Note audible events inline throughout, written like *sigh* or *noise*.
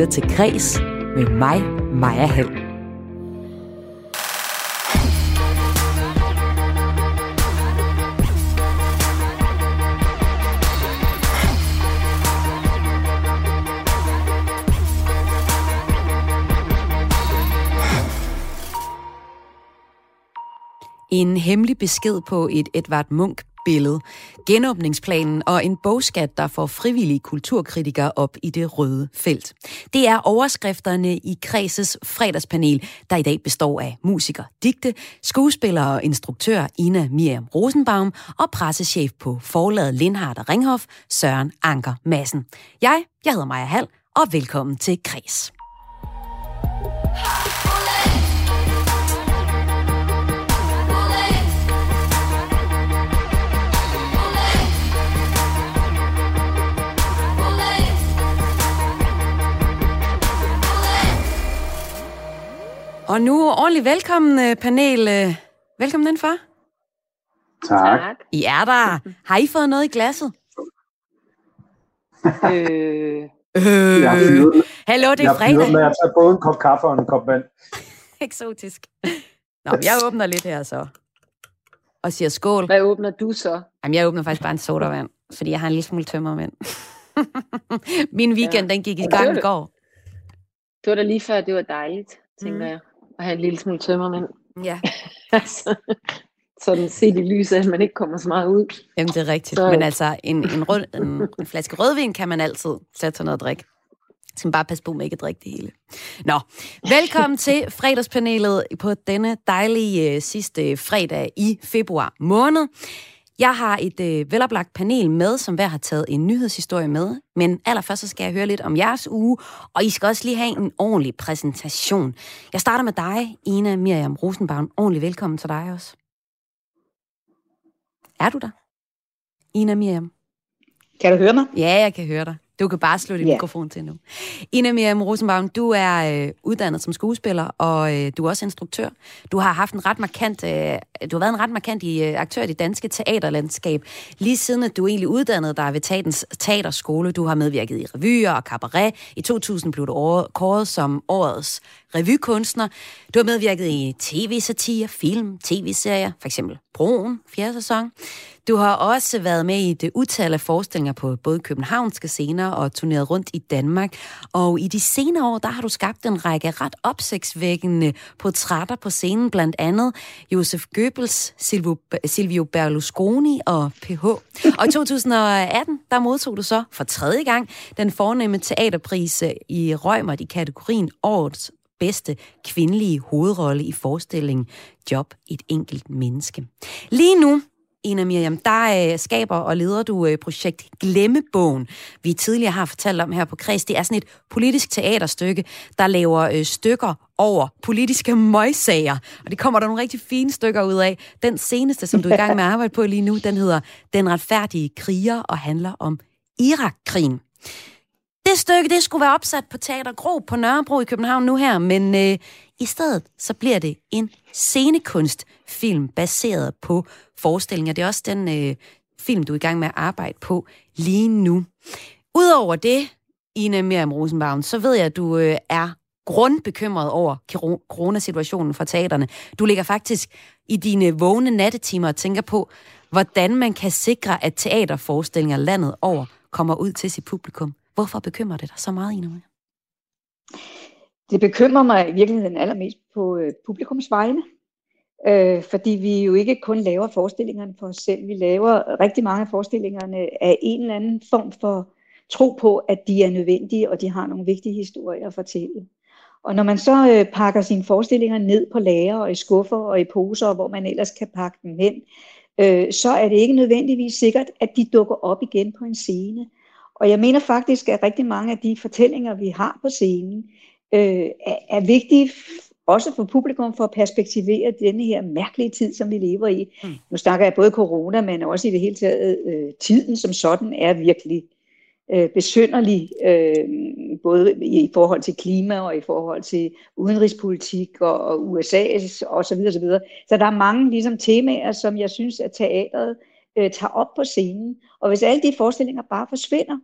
lytter til Græs med mig, Maja Hall. En hemmelig besked på et Edvard Munk billede, genåbningsplanen og en bogskat, der får frivillige kulturkritikere op i det røde felt. Det er overskrifterne i Kreses fredagspanel, der i dag består af musiker, digte, skuespiller og instruktør Ina Miriam Rosenbaum og pressechef på forlaget Lindhardt og Ringhof, Søren Anker Madsen. Jeg, jeg hedder Maja Hall, og velkommen til Kres. Og nu ordentligt velkommen, øh, panel. Øh, velkommen indenfor. Tak. I er der. Har I fået noget i glasset? øh. Øh. Jeg Hallo, det er jeg fredag. med at tage både en kop kaffe og en kop vand. *laughs* Eksotisk. Nå, jeg åbner lidt her så. Og siger skål. Hvad åbner du så? Jamen, jeg åbner faktisk bare en sodavand, fordi jeg har en lille smule tømmermænd. *laughs* Min weekend, ja. den gik i gang i går. Det var da lige før, det var dejligt, tænker mm. jeg at have en lille smule tømmermænd. Ja. *laughs* altså, sådan set i lyset at man ikke kommer så meget ud. Jamen, det er rigtigt. Så... Men altså, en, en, rød, en, en flaske rødvin kan man altid sætte sig noget at drikke. Så man bare passe på med ikke at drikke det hele. Nå, velkommen til fredagspanelet på denne dejlige uh, sidste fredag i februar måned. Jeg har et øh, veloplagt panel med, som hver har taget en nyhedshistorie med. Men allerførst så skal jeg høre lidt om jeres uge, og I skal også lige have en ordentlig præsentation. Jeg starter med dig, Ina Miriam Rosenbaum. Ordentlig velkommen til dig også. Er du der? Ina Miriam. Kan du høre mig? Ja, jeg kan høre dig. Du kan bare slå din yeah. mikrofon til nu. Ina Miriam Rosenbaum, du er øh, uddannet som skuespiller, og øh, du er også instruktør. Du har haft en ret markant, øh, du har været en ret markant i, øh, aktør i det danske teaterlandskab, lige siden at du egentlig uddannede dig ved Tatens Teaterskole. Du har medvirket i revyer og cabaret. I 2000 blev du kåret som årets revykunstner. Du har medvirket i tv-satire, film, tv-serier, for eksempel Broen, fjerde sæson. Du har også været med i det utal af forestillinger på både københavnske scener og turneret rundt i Danmark. Og i de senere år, der har du skabt en række ret opsigtsvækkende portrætter på scenen, blandt andet Josef Goebbels, Silvio Berlusconi og PH. Og i *laughs* 2018, der modtog du så for tredje gang den fornemme teaterpris i Rømert i kategorien Årets bedste kvindelige hovedrolle i forestillingen Job et enkelt menneske. Lige nu, Ina Miriam, der øh, skaber og leder du øh, projekt Glemmebogen, vi tidligere har fortalt om her på Kreds. Det er sådan et politisk teaterstykke, der laver øh, stykker over politiske møgssager. Og det kommer der nogle rigtig fine stykker ud af. Den seneste, som du er i gang med at arbejde på lige nu, den hedder Den retfærdige kriger og handler om Irakkrigen. Det stykke, det skulle være opsat på Teater Gro på Nørrebro i København nu her, men øh, i stedet så bliver det en scenekunstfilm baseret på forestillinger. Det er også den øh, film, du er i gang med at arbejde på lige nu. Udover det, Ina Miriam Rosenbaum, så ved jeg, at du øh, er grundbekymret over coronasituationen for teaterne. Du ligger faktisk i dine vågne nattetimer og tænker på, hvordan man kan sikre, at teaterforestillinger landet over kommer ud til sit publikum. Hvorfor bekymrer det dig så meget, Ina? Det bekymrer mig i virkeligheden allermest på øh, publikums vegne. Øh, fordi vi jo ikke kun laver forestillingerne for os selv. Vi laver rigtig mange af forestillingerne af en eller anden form for tro på, at de er nødvendige, og de har nogle vigtige historier at fortælle. Og når man så øh, pakker sine forestillinger ned på lager og i skuffer og i poser, hvor man ellers kan pakke dem hen, øh, så er det ikke nødvendigvis sikkert, at de dukker op igen på en scene. Og jeg mener faktisk, at rigtig mange af de fortællinger, vi har på scenen, øh, er, er vigtige også for publikum for at perspektivere denne her mærkelige tid, som vi lever i. Mm. Nu snakker jeg både corona, men også i det hele taget øh, tiden som sådan er virkelig øh, besynderlig, øh, både i forhold til klima og i forhold til udenrigspolitik og, og USA's og så videre, så videre. Så der er mange ligesom temaer, som jeg synes, at teateret øh, tager op på scenen. Og hvis alle de forestillinger bare forsvinder,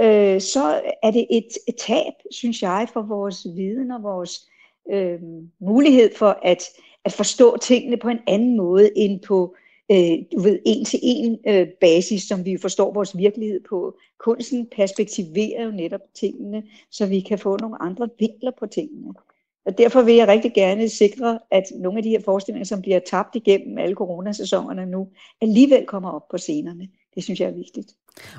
øh, så er det et, et tab, synes jeg, for vores viden og vores øh, mulighed for at, at forstå tingene på en anden måde end på øh, du ved, en til en øh, basis, som vi forstår vores virkelighed på. Kunsten perspektiverer jo netop tingene, så vi kan få nogle andre vinkler på tingene. Og derfor vil jeg rigtig gerne sikre, at nogle af de her forestillinger, som bliver tabt igennem alle coronasæsonerne nu, alligevel kommer op på scenerne. Det synes jeg er vigtigt.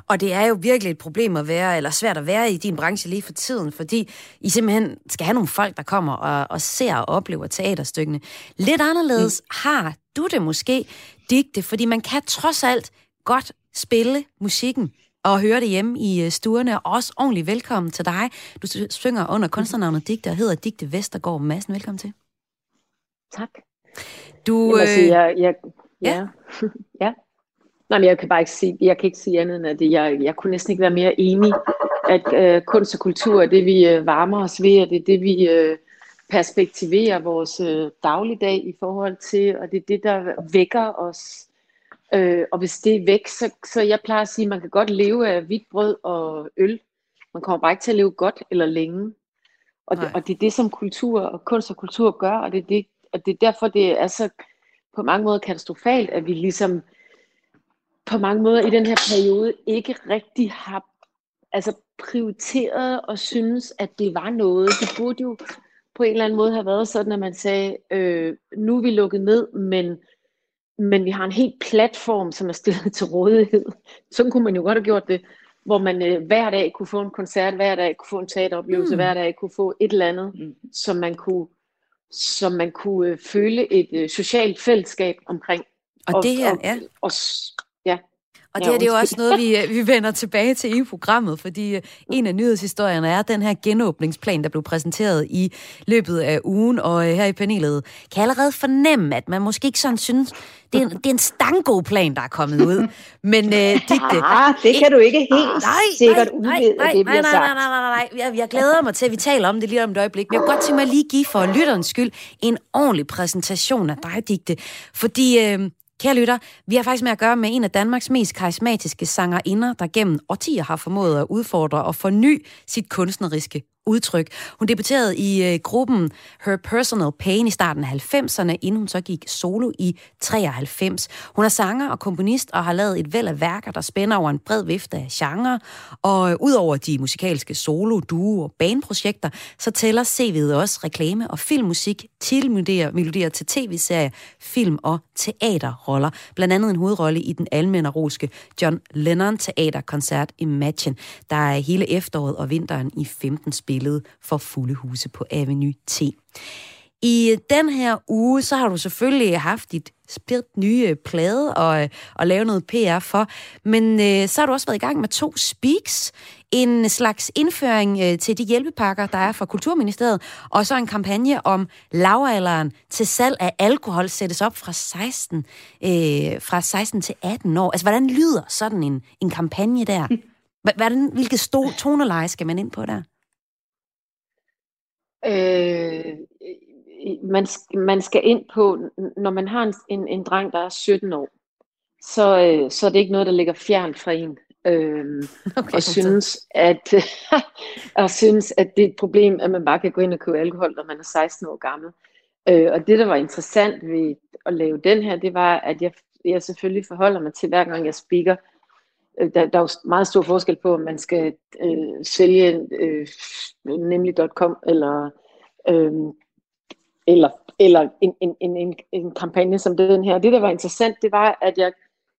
Og det er jo virkelig et problem at være, eller svært at være i din branche lige for tiden, fordi I simpelthen skal have nogle folk, der kommer og, og ser og oplever teaterstykkene. Lidt anderledes mm. har du det måske, digte, fordi man kan trods alt godt spille musikken og høre det hjemme i øh, stuerne. Og også ordentligt velkommen til dig. Du synger under kunstnernavnet Digte og hedder Digte Vestergaard Madsen. Velkommen til. Tak. Du, jeg, sige, jeg, jeg, ja. ja. *laughs* ja. Nej, men jeg kan bare ikke sige, jeg kan ikke sige andet end, at jeg, jeg kunne næsten ikke være mere enig, at øh, kunst og kultur er det, vi øh, varmer os ved, og det er det, vi øh, perspektiverer vores øh, dagligdag i forhold til, og det er det, der vækker os. Øh, og hvis det er væk, så, så jeg plejer at sige, at man kan godt leve af hvidt brød og øl. Man kommer bare ikke til at leve godt eller længe. Og det, og det er det, som kultur og kunst og kultur gør, og det er, det, og det er derfor, det er så på mange måder katastrofalt, at vi ligesom på mange måder i den her periode ikke rigtig har altså prioriteret og synes, at det var noget. Det burde jo på en eller anden måde have været sådan, at man sagde, øh, nu er vi lukket ned, men, men vi har en helt platform, som er stillet til rådighed. Sådan kunne man jo godt have gjort det, hvor man øh, hver dag kunne få en koncert, hver dag kunne få en teateroplevelse, mm. hver dag kunne få et eller andet, mm. som man kunne, som man kunne øh, føle et øh, socialt fællesskab omkring. Og, og det her, og, ja. Og, ja. Og det, ja, det er jo også noget, vi, øh, vi vender tilbage til i programmet, fordi øh, en af nyhedshistorierne er den her genåbningsplan, der blev præsenteret i løbet af ugen, og øh, her i panelet kan jeg allerede fornemme, at man måske ikke sådan synes, det er en, det er en stanggod plan, der er kommet ud. Men *laughs* uh, Digte... Ah, det kan du ikke helt nej, sikkert nej, nej, nej, det nej, nej, nej, nej, nej, nej. Jeg, jeg glæder mig til, at vi taler om det lige om et øjeblik. Men jeg kunne godt tænke mig lige give for lytterens skyld en ordentlig præsentation af dig, Digte. Fordi uh, Kære lytter, vi har faktisk med at gøre med en af Danmarks mest karismatiske sangerinder, der gennem årtier har formået at udfordre og forny sit kunstneriske udtryk. Hun debuterede i øh, gruppen Her Personal Pain i starten af 90'erne, inden hun så gik solo i 93. Hun er sanger og komponist og har lavet et væld af værker, der spænder over en bred vifte af genre. Og øh, udover de musikalske solo, duo og baneprojekter, så tæller CV'et også reklame og filmmusik til melodier til tv-serier, film og teaterroller. Blandt andet en hovedrolle i den almenneroske John Lennon teaterkoncert Imagine, der er hele efteråret og vinteren i 15 spil spillet for fulde huse på Avenue T. I den her uge, så har du selvfølgelig haft dit spilt nye plade og, og lave noget PR for, men øh, så har du også været i gang med to speaks, en slags indføring øh, til de hjælpepakker, der er fra Kulturministeriet, og så en kampagne om lavalderen til salg af alkohol sættes op fra 16, øh, fra 16 til 18 år. Altså, hvordan lyder sådan en, en kampagne der? *laughs* Hvordan, hvilket sto- toneleje skal man ind på der? Øh, man, man skal ind på, når man har en, en, en dreng, der er 17 år, så, øh, så er det ikke noget, der ligger fjern fra en. Øh, *laughs* okay, og synes, at, *laughs* og synes, at det er et problem, at man bare kan gå ind og købe alkohol, når man er 16 år gammel. Øh, og det, der var interessant ved at lave den her, det var, at jeg, jeg selvfølgelig forholder mig til, hver gang jeg speaker, Øh, der, der er jo meget stor forskel på, om man skal øh, sælge øh, nemlig.com eller, øh, eller, eller en, en, en, en, en kampagne som den her. Det, der var interessant, det var, at jeg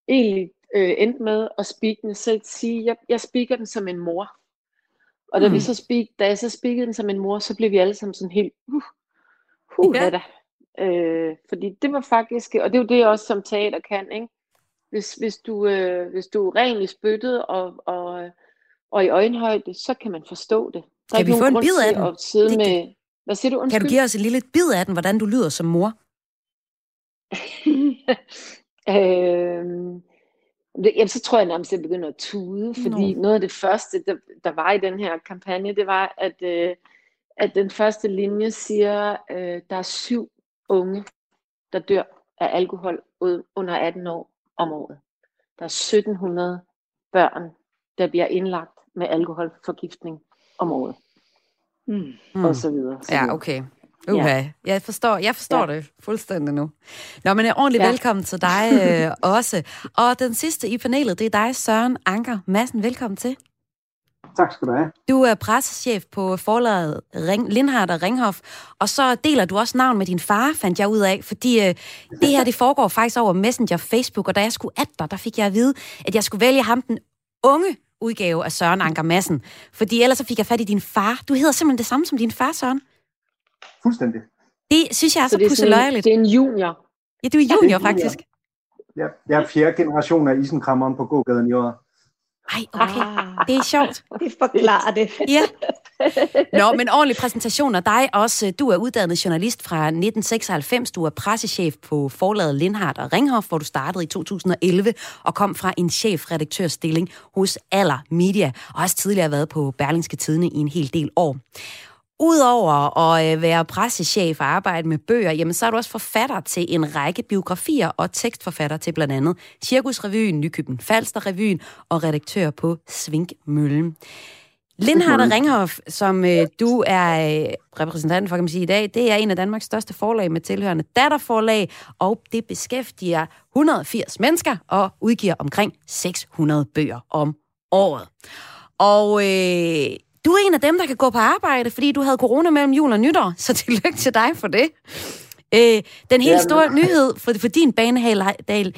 egentlig øh, endte med at speak den selv sige, jeg, jeg speaker den som en mor. Og da, mm. vi så speak, da jeg så speakede den som en mor, så blev vi alle sammen sådan helt, uh, uh, ja. hvad Øh, fordi det var faktisk, og det er jo det også som teater kan, ikke? Hvis, hvis, du, øh, hvis du er ren i spyttet og, og, og i øjenhøjde, så kan man forstå det. Der kan vi få en bid af den? At sidde det, med, hvad siger du? Undskyld? Kan du give os en lille bid af den, hvordan du lyder som mor? *laughs* det, jamen, så tror jeg nærmest, at jeg begynder at tude, fordi no. noget af det første, der, der var i den her kampagne, det var, at, øh, at den første linje siger, øh, der er syv unge, der dør af alkohol under 18 år om året. Der er 1700 børn, der bliver indlagt med alkoholforgiftning om året. Mm. Og så videre. Så ja, okay. Okay, ja. jeg forstår, jeg forstår ja. det fuldstændig nu. Nå, men ordentligt ja. velkommen til dig øh, *laughs* også. Og den sidste i panelet, det er dig, Søren Anker Madsen. Velkommen til. Tak skal du have. Du er pressechef på forlaget Ring, Lindhardt og Ringhof, og så deler du også navn med din far, fandt jeg ud af, fordi øh, det her det foregår faktisk over Messenger Facebook, og da jeg skulle at dig, der fik jeg at vide, at jeg skulle vælge ham den unge udgave af Søren Anker Madsen, fordi ellers så fik jeg fat i din far. Du hedder simpelthen det samme som din far, Søren. Fuldstændig. Det synes jeg er så, så pusseløjeligt. Det er en junior. Ja, du er junior, ja, er faktisk. Ja, jeg er fjerde generation af isenkrammeren på gågaden i år. Ej, okay. Ah. Det er sjovt. *laughs* Det forklarer det. Ja. Nå, men ordentlig præsentation af dig også. Du er uddannet journalist fra 1996. Du er pressechef på forlaget Lindhardt og Ringhof, hvor du startede i 2011 og kom fra en chefredaktørstilling hos Aller Media, og også tidligere været på Berlingske Tidene i en hel del år. Udover at øh, være pressechef og arbejde med bøger, jamen så er du også forfatter til en række biografier og tekstforfatter til blandt andet Cirkusrevyen, Nykøben Falster Revyen og redaktør på Svinkmøllen. Lindhardt og Ringhof, som øh, du er øh, repræsentant for, kan man sige i dag, det er en af Danmarks største forlag med tilhørende datterforlag, og det beskæftiger 180 mennesker og udgiver omkring 600 bøger om året. Og øh, du er en af dem, der kan gå på arbejde, fordi du havde corona mellem jul og nytår, så *laughs* tillykke til dig for det. Øh, den helt store nyhed for, for din banehalvdel,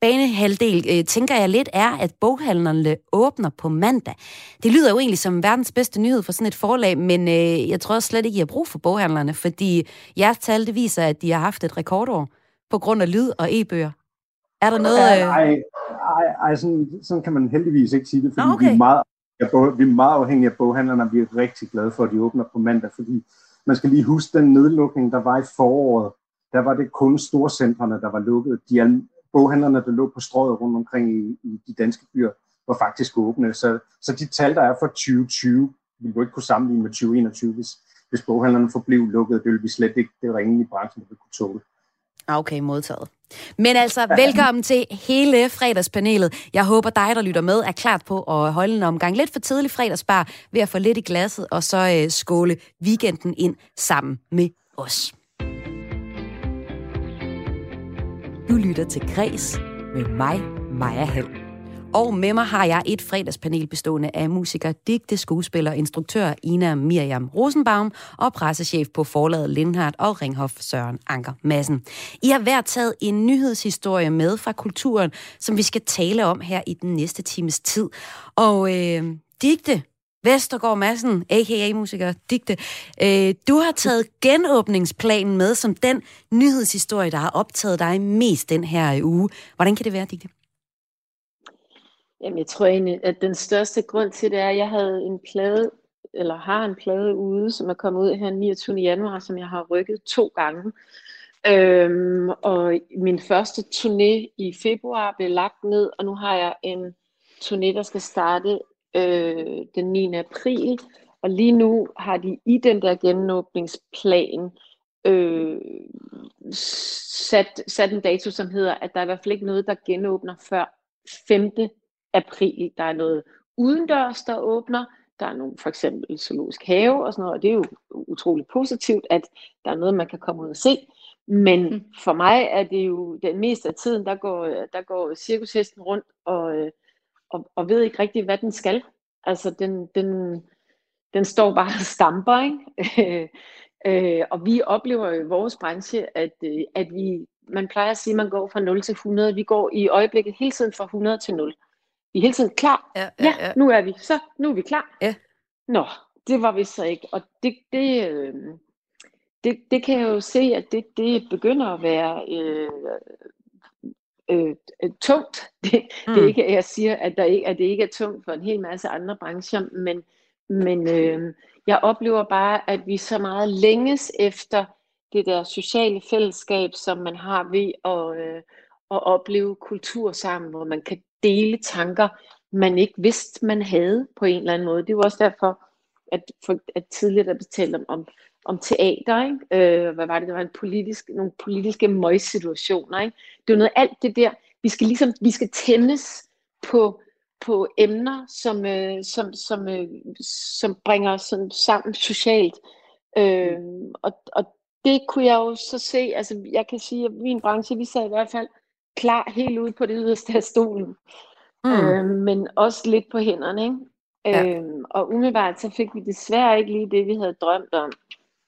banehalvdel øh, tænker jeg lidt, er, at boghandlerne åbner på mandag. Det lyder jo egentlig som verdens bedste nyhed for sådan et forlag, men øh, jeg tror slet ikke, I har brug for boghandlerne, fordi jeres tal det viser, at de har haft et rekordår på grund af lyd og e-bøger. Er der noget... Øh... Ej, ej, ej sådan, sådan kan man heldigvis ikke sige det, fordi okay. vi er meget Ja, vi er meget afhængige af boghandlerne, og vi er rigtig glade for, at de åbner på mandag, fordi man skal lige huske den nedlukning, der var i foråret. Der var det kun storcentrene, der var lukket. De boghandlerne, der lå på strøget rundt omkring i, i de danske byer, var faktisk åbne. Så, så de tal, der er for 2020, vi du ikke kunne sammenligne med 2021, hvis, hvis boghandlerne forblev lukket. Det ville vi slet ikke det ringe i branchen, der kunne tåle. Okay, modtaget. Men altså, velkommen til hele fredagspanelet. Jeg håber dig, der lytter med, er klart på at holde en omgang lidt for tidlig fredagsbar ved at få lidt i glasset, og så øh, skåle weekenden ind sammen med os. Du lytter til Græs med mig, Maja Hall. Og med mig har jeg et fredagspanel bestående af musiker, digte, skuespiller, instruktør Ina Miriam Rosenbaum og pressechef på forlaget Lindhardt og Ringhof Søren Anker Madsen. I har hver taget en nyhedshistorie med fra kulturen, som vi skal tale om her i den næste times tid. Og øh, digte, Vestergaard Madsen, a.k.a. musiker Digte. Øh, du har taget genåbningsplanen med som den nyhedshistorie, der har optaget dig mest den her uge. Hvordan kan det være, Digte? Jamen, jeg tror egentlig, at den største grund til det er, at jeg havde en plade, eller har en plade ude, som er kommet ud her 29. januar, som jeg har rykket to gange. Øhm, og min første turné i februar blev lagt ned, og nu har jeg en turné, der skal starte øh, den 9. april. Og lige nu har de i den der genåbningsplan øh, sat, sat en dato, som hedder, at der er i hvert fald ikke noget, der genåbner før 5 april. Der er noget udendørs, der åbner. Der er nogle, for eksempel zoologisk have og sådan noget, og det er jo utroligt positivt, at der er noget, man kan komme ud og se. Men mm. for mig er det jo den meste af tiden, der går, der går cirkushesten rundt og, og, og ved ikke rigtig, hvad den skal. Altså, den, den, den står bare og stamper, ikke? *laughs* øh, og vi oplever i vores branche, at, øh, at vi, man plejer at sige, at man går fra 0 til 100. Vi går i øjeblikket hele tiden fra 100 til 0. Vi er hele tiden klar. Ja, ja, ja. ja nu er vi. Så, nu er vi klar. Ja. Nå, det var vi så ikke. Og det, det, øh, det, det kan jeg jo se, at det, det begynder at være øh, øh, øh tungt. *laughs* Det, mm. det er ikke, at jeg siger, at, der ikke, at det ikke er tungt for en hel masse andre brancher, men, men øh, jeg oplever bare, at vi så meget længes efter det der sociale fællesskab, som man har ved at, øh, at opleve kultur sammen, hvor man kan dele tanker, man ikke vidste, man havde på en eller anden måde. Det var også derfor, at, for, at tidligere der blev talt om, om, om teater, ikke? Øh, hvad var det, der var en politisk, nogle politiske møgssituationer, ikke? Det var noget alt det der, vi skal ligesom, vi skal tændes på, på emner, som, øh, som, som, øh, som bringer sådan sammen socialt. Øh, og, og det kunne jeg jo så se, altså jeg kan sige, at min branche, vi sad i hvert fald klar helt ude på det yderste af stolen. Mm. Øh, men også lidt på hænderne, ikke? Ja. Øh, og umiddelbart så fik vi desværre ikke lige det, vi havde drømt om.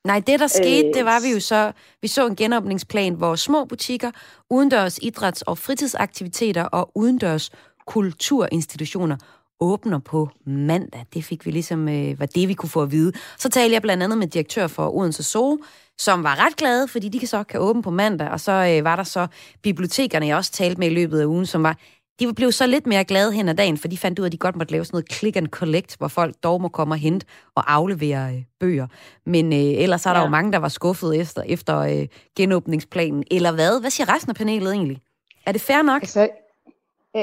Nej, det der skete, øh, det var vi jo så, vi så en genåbningsplan, hvor små butikker, udendørs idræts- og fritidsaktiviteter og udendørs kulturinstitutioner åbner på mandag. Det fik vi ligesom, øh, var det vi kunne få at vide. Så talte jeg blandt andet med direktør for Odense Zoo, som var ret glade, fordi de så kan åbne på mandag, og så øh, var der så bibliotekerne, jeg også talte med i løbet af ugen, som var de blev så lidt mere glade hen ad dagen, for de fandt ud af, at de godt måtte lave sådan noget click and collect, hvor folk dog må komme og hente og aflevere øh, bøger. Men øh, ellers er der ja. jo mange, der var skuffet efter, efter øh, genåbningsplanen. Eller hvad? Hvad siger resten af panelet egentlig? Er det fair nok? Altså, øh,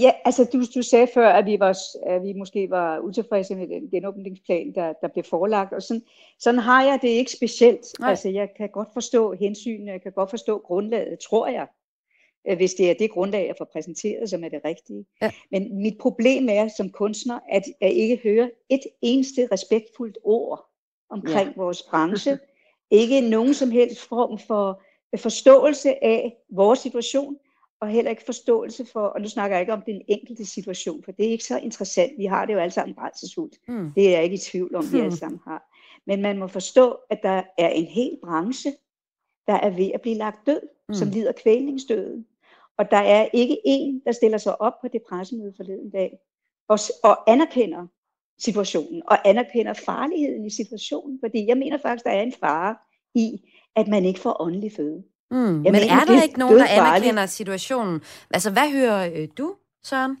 ja, altså du, du sagde før, at vi, var, at vi måske var utilfredse med den genåbningsplan, der, der blev forelagt. Og sådan, sådan har jeg det ikke specielt. Nej. Altså jeg kan godt forstå hensyn, jeg kan godt forstå grundlaget, tror jeg. Øh, hvis det er det grundlag, jeg får præsenteret, som er det rigtige. Ja. Men mit problem er som kunstner, at jeg ikke hører et eneste respektfuldt ord omkring ja. vores branche. ikke nogen som helst form for forståelse af vores situation, og heller ikke forståelse for, og nu snakker jeg ikke om den enkelte situation, for det er ikke så interessant. Vi har det jo alle sammen brændselshult. Mm. Det er jeg ikke i tvivl om, vi mm. alle sammen har. Men man må forstå, at der er en hel branche, der er ved at blive lagt død, mm. som lider kvælningsdøden. Og der er ikke en, der stiller sig op på det pressemøde forleden dag og, og anerkender situationen, og anerkender farligheden i situationen. Fordi jeg mener faktisk, der er en fare i, at man ikke får åndelig føde. Mm, men mener, er der ikke nogen, der anerkender situationen? Altså, hvad hører øh, du, Søren?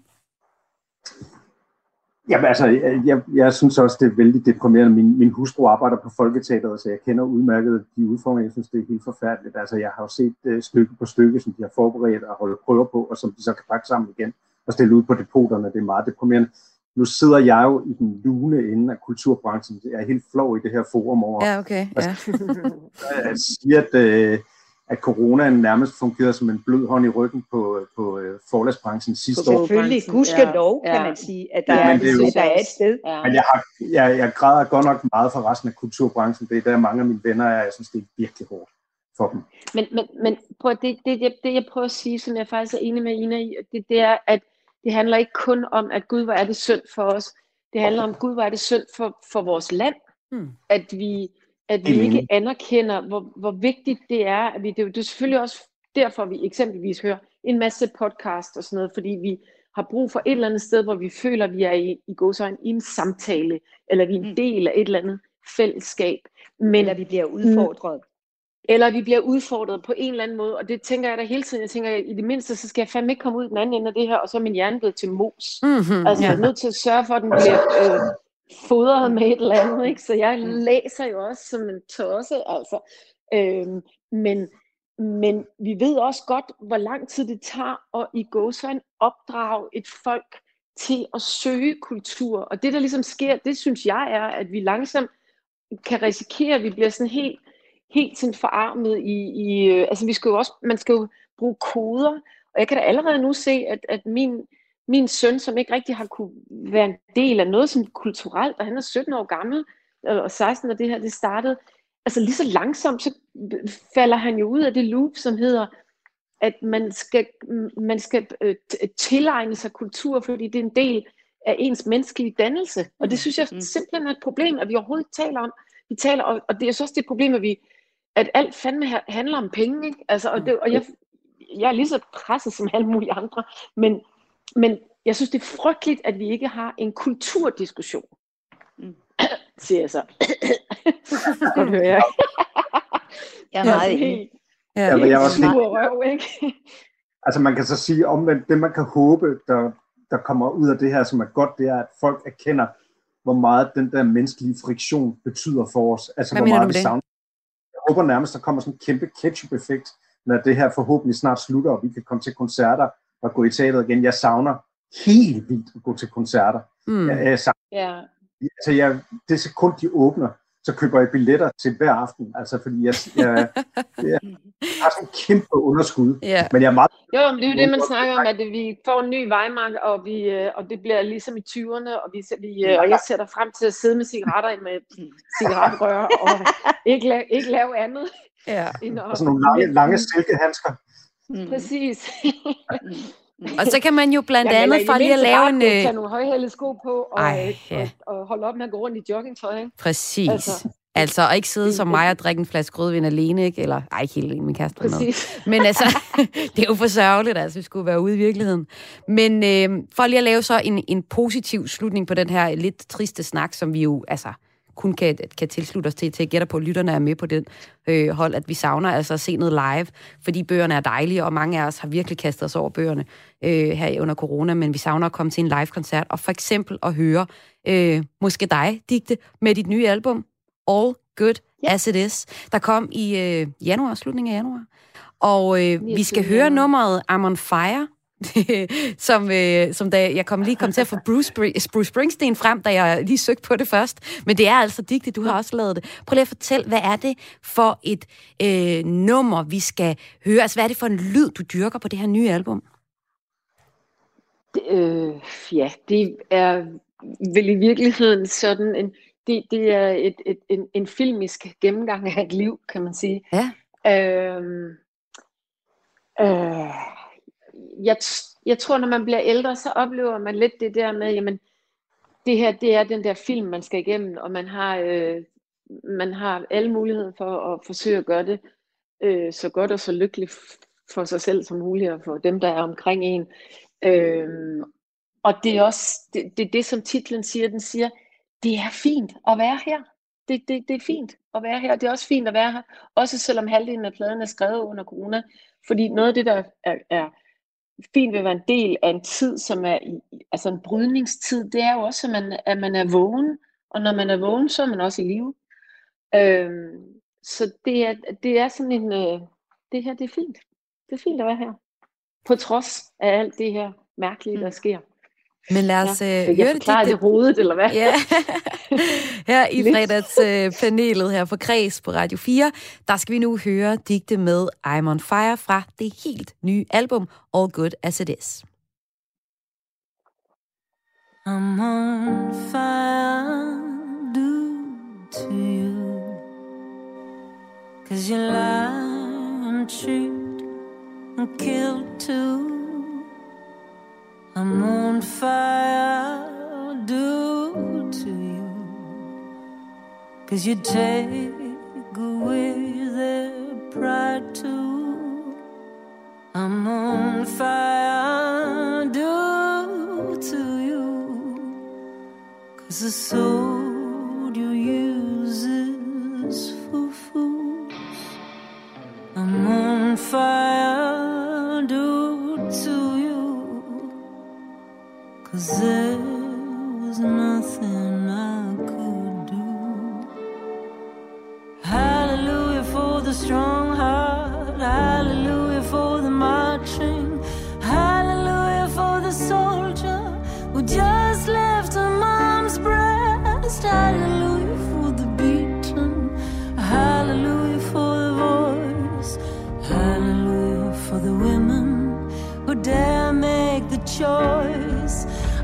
Jamen altså, jeg, jeg synes også, det er vældig deprimerende. Min, min hustru arbejder på Folketeateret, så jeg kender udmærket de udfordringer. Jeg synes, det er helt forfærdeligt. Altså, jeg har jo set uh, stykke på stykke, som de har forberedt og holdt prøver på, og som de så kan pakke sammen igen og stille ud på depoterne. Det er meget deprimerende. Nu sidder jeg jo i den lune ende af kulturbranchen. Jeg er helt flov i det her forum over. Ja, okay. Ja. *laughs* jeg siger, at uh, at coronaen nærmest fungerede som en blød hånd i ryggen på, på uh, forlagsbranchen sidste år. Selvfølgelig, gudske lov, ja. kan man sige, at der, ja, er, det er, jo, der er et sted. Ja. Men jeg, har, jeg, jeg græder godt nok meget for resten af kulturbranchen. Det er der mange af mine venner er, jeg synes, det er virkelig hårdt for dem. Men, men, men prøv, det, det, det, det, jeg prøver at sige, som jeg faktisk er enig med Ina i, det, det er, at det handler ikke kun om, at Gud, hvor er det synd for os. Det handler om, Gud, hvor er det synd for, for vores land. Hmm. At vi at vi ikke anerkender, hvor, hvor vigtigt det er. At vi, det, er jo, det er selvfølgelig også derfor, vi eksempelvis hører en masse podcast og sådan noget, fordi vi har brug for et eller andet sted, hvor vi føler, at vi er i, i gåsøjne i en samtale, eller vi er en mm. del af et eller andet fællesskab. Men, eller vi bliver udfordret. Eller vi bliver udfordret på en eller anden måde, og det tænker jeg da hele tiden. Jeg tænker, at i det mindste, så skal jeg fandme ikke komme ud den anden ende af det her, og så er min hjerne blevet til mos. Mm-hmm, altså, jeg er nødt til at sørge for, at den bliver øh, fodret med et eller andet, *laughs* ikke? så jeg mm. læser jo også som en tosse, altså. Øhm, men, men vi ved også godt, hvor lang tid det tager at i en opdrage et folk til at søge kultur. Og det, der ligesom sker, det synes jeg er, at vi langsomt kan risikere, at vi bliver sådan helt, helt sådan forarmet i, i øh, altså vi skal jo også, man skal jo bruge koder, og jeg kan da allerede nu se, at, at min, min søn, som ikke rigtig har kunne være en del af noget som kulturelt, og han er 17 år gammel, og 16, og det her det startede, altså lige så langsomt, så falder han jo ud af det loop, som hedder, at man skal, man skal øh, tilegne sig kultur, fordi det er en del af ens menneskelige dannelse. Og det synes jeg mm. simpelthen er et problem, at vi overhovedet ikke taler om. Vi taler, og, og det er så også det problem, at vi at alt fandme handler om penge. Ikke? Altså, og, det, og jeg, jeg er lige så presset som alle mulige andre, men men jeg synes, det er frygteligt, at vi ikke har en kulturdiskussion. Mm. Siger jeg så. *laughs* Godt hører jeg. jeg er meget enig. Ja, ja, jeg også røv, ikke? altså man kan så sige omvendt, det man kan håbe, der, der kommer ud af det her, som er godt, det er, at folk erkender, hvor meget den der menneskelige friktion betyder for os. Altså Hvad hvor meget vi savner. Jeg håber nærmest, der kommer sådan en kæmpe ketchup-effekt, når det her forhåbentlig snart slutter, og vi kan komme til koncerter, at gå i teateret igen. Jeg savner helt vildt at gå til koncerter. Mm. Jeg, jeg savner, yeah. altså jeg, det sekund, de åbner, så køber jeg billetter til hver aften. Altså, fordi jeg, jeg, jeg har sådan en kæmpe underskud. Yeah. Men jeg er meget... Jo, men det er jo det, man snakker om, at vi får en ny vejmark, og, vi, øh, og det bliver ligesom i 20'erne, og, vi, vi, øh, og jeg sætter frem til at sidde med cigaretter med cigaretrør, og ikke, la, ikke lave andet. Ja. End at, og sådan nogle lange, lange silkehandsker. Mm. Præcis. og så kan man jo *laughs* blandt andet for lige at lave en... Tage øh, nogle højhælede sko på, og, Ej, ja. og, og holde op med at gå rundt i joggingtøj. Ikke? Præcis. Altså. Altså, og ikke sidde som mig og drikke en flaske rødvin alene, ikke? Eller, ej, ikke helt alene, min kæreste Præcis. Men altså, *laughs* *laughs* det er jo for sørgeligt, altså, vi skulle være ude i virkeligheden. Men øh, for lige at lave så en, en positiv slutning på den her lidt triste snak, som vi jo, altså, kun kan, kan tilslutte os til, til at gætte på, at lytterne er med på den øh, hold, at vi savner altså at se noget live, fordi bøgerne er dejlige, og mange af os har virkelig kastet os over bøgerne øh, her under corona, men vi savner at komme til en live-koncert, og for eksempel at høre øh, måske dig, Digte, med dit nye album, All Good yeah. As It Is, der kom i øh, januar, slutningen af januar. Og øh, vi skal høre nummeret I'm On Fire, *laughs* som, øh, som da jeg kom lige kom til at få Bruce, Bruce Springsteen frem, da jeg lige søgte på det først. Men det er altså digte, du har også lavet det. Prøv lige at fortælle, hvad er det for et øh, nummer, vi skal høre? Altså, hvad er det for en lyd, du dyrker på det her nye album? Det, øh, ja, det er vel i virkeligheden sådan en... Det, det er et, et, en, en filmisk gennemgang af et liv, kan man sige. Ja. Øh, øh, jeg, jeg tror, når man bliver ældre, så oplever man lidt det der med, jamen, det her, det er den der film, man skal igennem, og man har, øh, man har alle muligheder for at forsøge at gøre det øh, så godt og så lykkeligt for sig selv som muligt, og for dem, der er omkring en. Øh, og det er også det, det, det, som titlen siger. Den siger, det er fint at være her. Det, det, det er fint at være her. Det er også fint at være her. Også selvom halvdelen af pladen er skrevet under corona. Fordi noget af det, der er, er fint ved at være en del af en tid, som er altså en brydningstid, det er jo også, at man, at man er vågen, og når man er vågen, så er man også i live. Øhm, så det er, det er sådan en, øh, det her, det er fint. Det er fint at være her. På trods af alt det her mærkelige, der mm. sker. Men lad os ja. øh, høre jeg det. Jeg det hovedet, eller hvad? Ja. *laughs* her i fredagspanelet øh, her for Kreds på Radio 4, der skal vi nu høre digte med I'm on Fire fra det helt nye album All Good As It Is. I'm on fire due to you Cause you lie and cheat and kill too I'm on fire due to you. Cause you take away their pride too. I'm on fire due to you. Cause the soul you use is for fools. I'm on fire Cause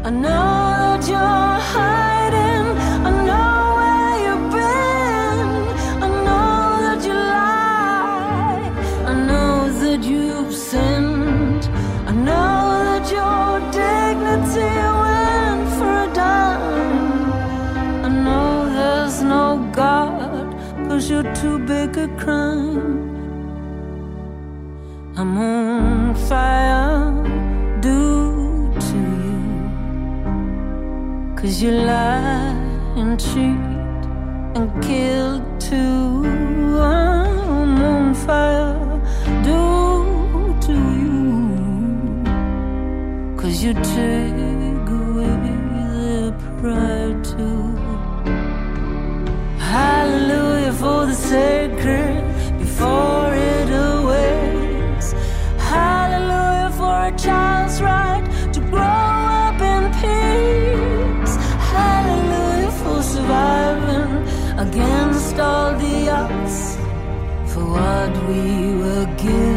I know that you're hiding. I know where you've been. I know that you lie. I know that you've sinned. I know that your dignity went for a dime. I know there's no God, cause you're too big a crime. I'm on fire. Cause you lie and cheat and kill too. I'm fire, do to you. Cause you take give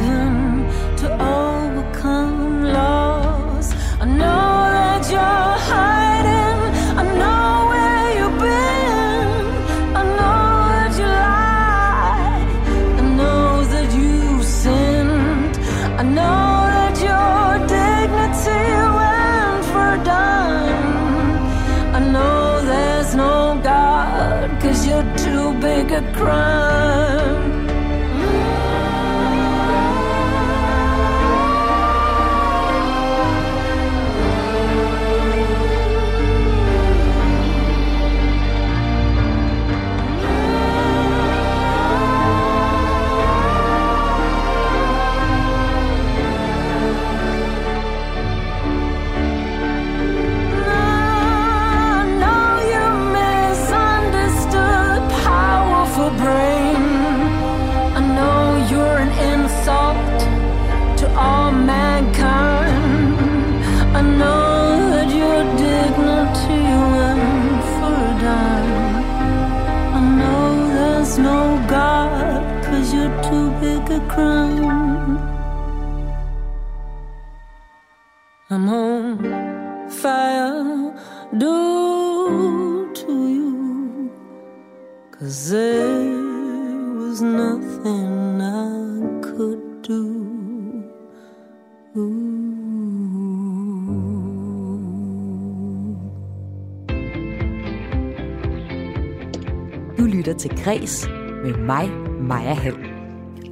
Cause there was nothing I could do. Du lytter til Græs med mig, Maja Hall.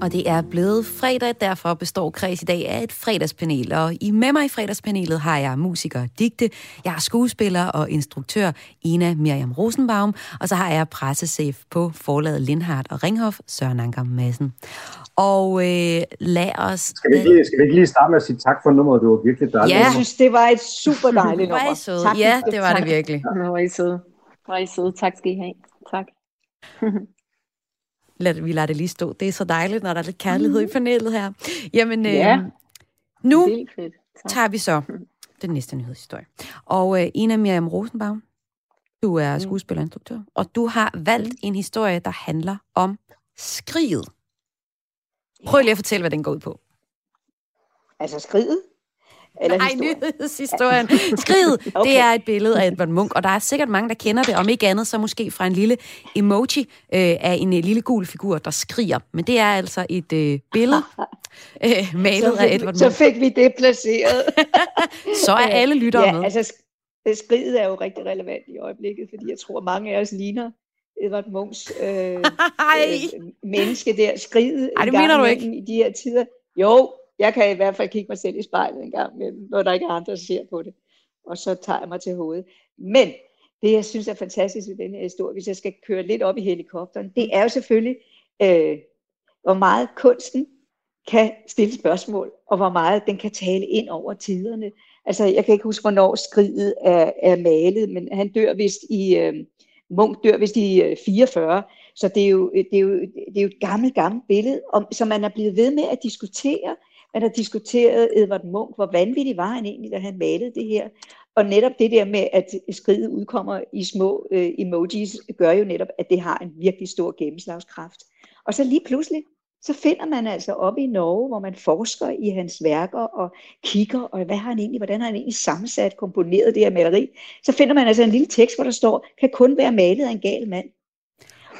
Og det er blevet fredag, derfor består Kreds i dag af et fredagspanel. Og i med mig i fredagspanelet har jeg musiker Digte, jeg har skuespiller og instruktør Ina Miriam Rosenbaum, og så har jeg pressechef på forlaget Lindhardt og Ringhof, Søren Anker Madsen. Og øh, lad os... Skal vi, ikke lige, skal vi ikke lige starte med at sige tak for nummeret? Det var virkelig dejligt. Ja. Jeg synes, det var et super *laughs* dejligt er nummer. søde. Tak, Ja, det var det Tak. virkelig. Hvor er I søde. Er I søde. Tak skal I have. Tak. *laughs* Lad, vi lader det lige stå. Det er så dejligt, når der er lidt kærlighed i panelet her. Jamen, øh, Ja. nu fedt. Tak. tager vi så *laughs* den næste nyhedshistorie. Og øh, Ina Miriam Rosenbaum, du er skuespiller og instruktør, og du har valgt en historie, der handler om skriget. Prøv lige at fortælle, hvad den går ud på. Altså skridet? Eller Nej, historien? nyhedshistorien. *laughs* Skriget, okay. Det er et billede af Edvard Munch, og der er sikkert mange, der kender det, om ikke andet, så måske fra en lille emoji øh, af en øh, lille gul figur, der skriger. Men det er altså et øh, billede *laughs* øh, malet så af fik, Edvard så Munch. fik vi det placeret. *laughs* Så er alle lyttere ja, med. altså sk- skridet er jo rigtig relevant i øjeblikket, fordi jeg tror, mange af os ligner Edvard Munchs øh, øh, menneske der. Skridet Ej, det mener du imellem i de her tider. Jo, jeg kan i hvert fald kigge mig selv i spejlet en gang imellem, når der ikke er andre, der ser på det. Og så tager jeg mig til hovedet. Men det, jeg synes er fantastisk ved den her historie, hvis jeg skal køre lidt op i helikopteren, det er jo selvfølgelig, øh, hvor meget kunsten kan stille spørgsmål, og hvor meget den kan tale ind over tiderne. Altså, jeg kan ikke huske, hvornår skridet er, er malet, men han dør vist i, øh, Munk dør vist i øh, 44, så det er, jo, det, er jo, det er jo et gammelt, gammelt billede, om, som man er blevet ved med at diskutere. Man har diskuteret Edvard Munch, hvor vanvittig var han egentlig, da han malede det her. Og netop det der med, at skridet udkommer i små øh, emojis, gør jo netop, at det har en virkelig stor gennemslagskraft. Og så lige pludselig, så finder man altså op i Norge, hvor man forsker i hans værker og kigger, og hvad har han egentlig, hvordan har han egentlig sammensat, komponeret det her maleri. Så finder man altså en lille tekst, hvor der står, kan kun være malet af en gal mand.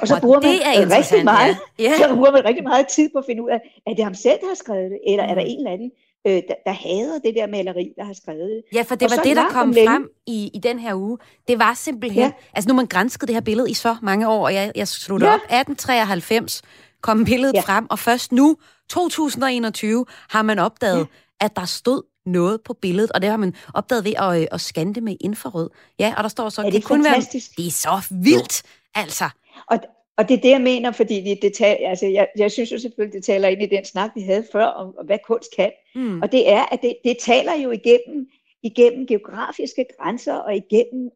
Og så Og bruger man det er rigtig meget, ja. Ja. så bruger man rigtig meget tid på at finde ud af, er det ham selv, der har skrevet det, eller er der en eller anden, øh, der, der hader det der maleri, der har skrevet det. Ja, for det Og var det, der kom om længe- frem i, i den her uge. Det var simpelthen... Ja. Ja. Altså nu man grænsket det her billede i så mange år, og jeg, jeg det Ja. op. 1893 kom billedet ja. Ja. frem, og først nu, 2021, har man opdaget, ja. at der stod noget på billedet, og det har man opdaget ved at, øh, at scanne det med infrarød. Ja, og der står så, Er det kan kun være... Det er så vildt, altså. Og, og det er det, jeg mener, fordi det, det tal, altså, jeg, jeg synes jo selvfølgelig, det taler ind i den snak, vi havde før, om, om hvad kunst kan. Mm. Og det er, at det, det taler jo igennem, igennem geografiske grænser og igennem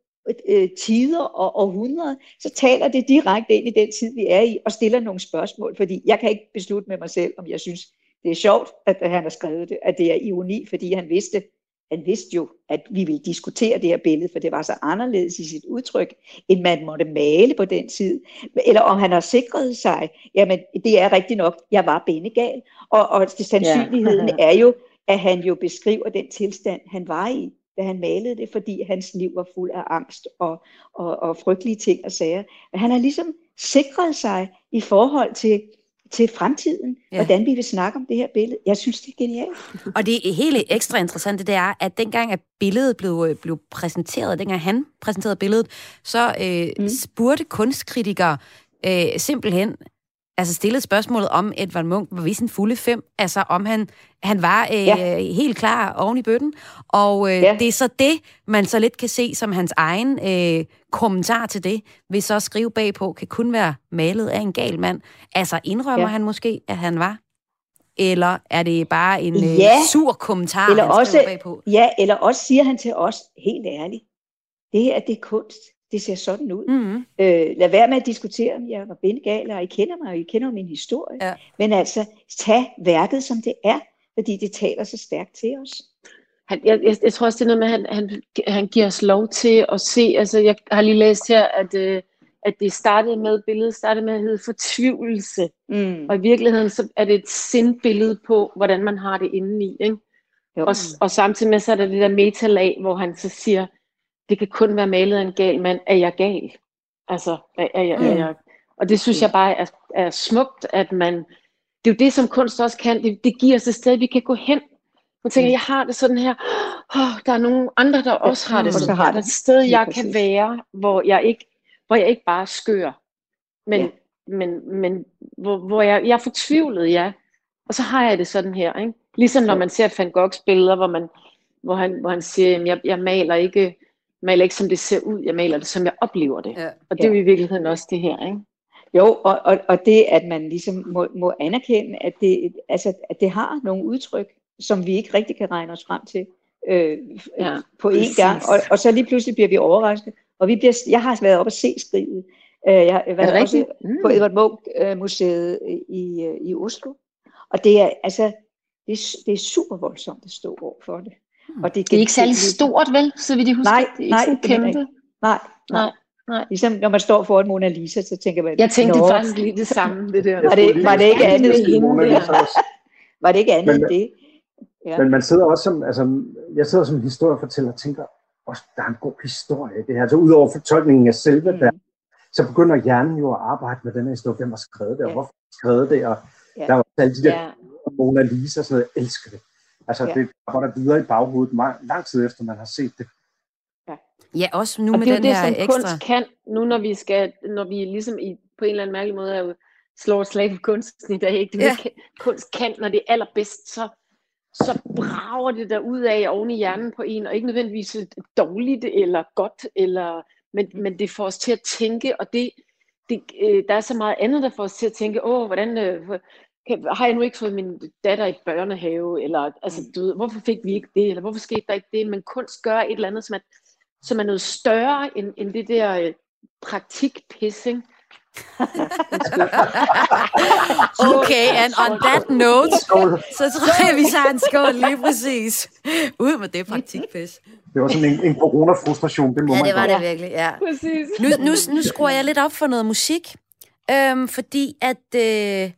øh, tider og århundreder, så taler det direkte ind i den tid, vi er i, og stiller nogle spørgsmål, fordi jeg kan ikke beslutte med mig selv, om jeg synes, det er sjovt, at han har skrevet det, at det er ironi, fordi han vidste, han vidste jo, at vi ville diskutere det her billede, for det var så anderledes i sit udtryk, end man måtte male på den tid. Eller om han har sikret sig, jamen det er rigtigt nok, jeg var benegal. Og, og sandsynligheden ja. er jo, at han jo beskriver den tilstand, han var i, da han malede det, fordi hans liv var fuld af angst og, og, og frygtelige ting og sager. Han har ligesom sikret sig i forhold til til fremtiden, ja. hvordan vi vil snakke om det her billede. Jeg synes, det er genialt. Og det helt ekstra interessant, det er, at dengang at billedet blev, øh, blev præsenteret, dengang han præsenterede billedet, så øh, mm. spurgte kunstkritikere øh, simpelthen, altså stillede spørgsmålet om Edvard Munch var vi sin fulde fem, altså om han, han var øh, ja. helt klar oven i bøtten, og øh, ja. det er så det, man så lidt kan se som hans egen øh, kommentar til det, vil så skrive bagpå, kan kun være malet af en gal mand. Altså indrømmer ja. han måske, at han var? Eller er det bare en øh, ja. sur kommentar, eller han også, bagpå? Ja, eller også siger han til os, helt ærligt, det her det er kunst det ser sådan ud. Mm-hmm. Øh, lad være med at diskutere, om jeg var bindegal, og I kender mig, og I kender min historie. Ja. Men altså, tag værket, som det er, fordi det taler så stærkt til os. Han, jeg, jeg, jeg tror også, det er noget med, at han, han, han giver os lov til at se, altså jeg har lige læst her, at, øh, at det startede med, billedet startede med at hedde fortvivlelse. Mm. Og i virkeligheden, så er det et sindbillede på, hvordan man har det indeni. Ikke? Og, og samtidig med, så er der det der metalag, hvor han så siger, det kan kun være malet af en gal mand, er jeg gal? Altså, er, er, jeg, er jeg, og det synes jeg bare er, er smukt, at man, det er jo det, som kunst også kan, det, det giver os et sted, vi kan gå hen. Man tænker, jeg har det sådan her, oh, der er nogle andre, der også har det sådan her. Der er et sted, jeg kan være, hvor jeg ikke, hvor jeg ikke bare skør, men, ja. men, men hvor, hvor jeg, jeg er fortvivlet, ja. Og så har jeg det sådan her, ikke? Ligesom når man ser Van Goghs billeder, hvor, man, hvor, han, hvor han siger, jeg, jeg maler ikke maler ikke som det ser ud, jeg maler det som jeg oplever det. Ja. Og det er jo i virkeligheden også det her, ikke? Jo, og, og, og det at man ligesom må, må anerkende, at det, altså, at det har nogle udtryk, som vi ikke rigtig kan regne os frem til øh, ja, på én gang. Og, og så lige pludselig bliver vi overrasket. Og vi bliver, jeg har været oppe og se skrivet. Øh, jeg har været også mm. på Edvard Munch øh, museet i, øh, i Oslo. Og det er altså det er, det er super voldsomt at stå over for det. Og det, det er ikke særlig stort, vel? Så vil de huske, nej, det er ikke nej, kæmpe. Ikke. Nej, nej. Nej. Ligesom når man står foran Mona Lisa, så tænker man... Jeg tænkte Nå. faktisk lige det samme, det der. Var det, *laughs* var det ikke andet end hende Var det ikke andet end det? Ja. Men man sidder også som, altså, jeg sidder som historiefortæller og tænker, også, der er en god historie det her. Altså udover fortolkningen af selve mm. der, så begynder hjernen jo at arbejde med den her historie. Hvem har skrevet det, og ja. hvorfor har skrevet det, og ja. der var alle de der ja. Mona Lisa og sådan noget. Jeg elsker det. Altså, ja. det går der videre i baghovedet lang tid efter, man har set det. Ja, ja også nu og med det er den det, her ekstra... kunst kan, nu når vi skal, når vi ligesom i, på en eller anden mærkelig måde er slår slag på kunsten i dag, ikke? Det ja. kan, kunst kan, når det er allerbedst, så, så brager det der ud af oven i hjernen på en, og ikke nødvendigvis dårligt eller godt, eller, men, men det får os til at tænke, og det, det, øh, der er så meget andet, der får os til at tænke, åh, hvordan, øh, kan, har jeg nu ikke fået min datter i børnehave, eller altså, mm. du ved, hvorfor fik vi ikke det, eller hvorfor skete der ikke det, men kunst gør et eller andet, som er, som er noget større end, end det der øh, praktikpissing. *laughs* okay, and on that note, så tror jeg, vi tager en skål lige præcis. Ud med det praktikpis. Det var sådan en, en corona-frustration, det må ja, man det var det virkelig, ja. Præcis. Nu, nu, nu skruer jeg lidt op for noget musik, øhm, fordi at... Øh,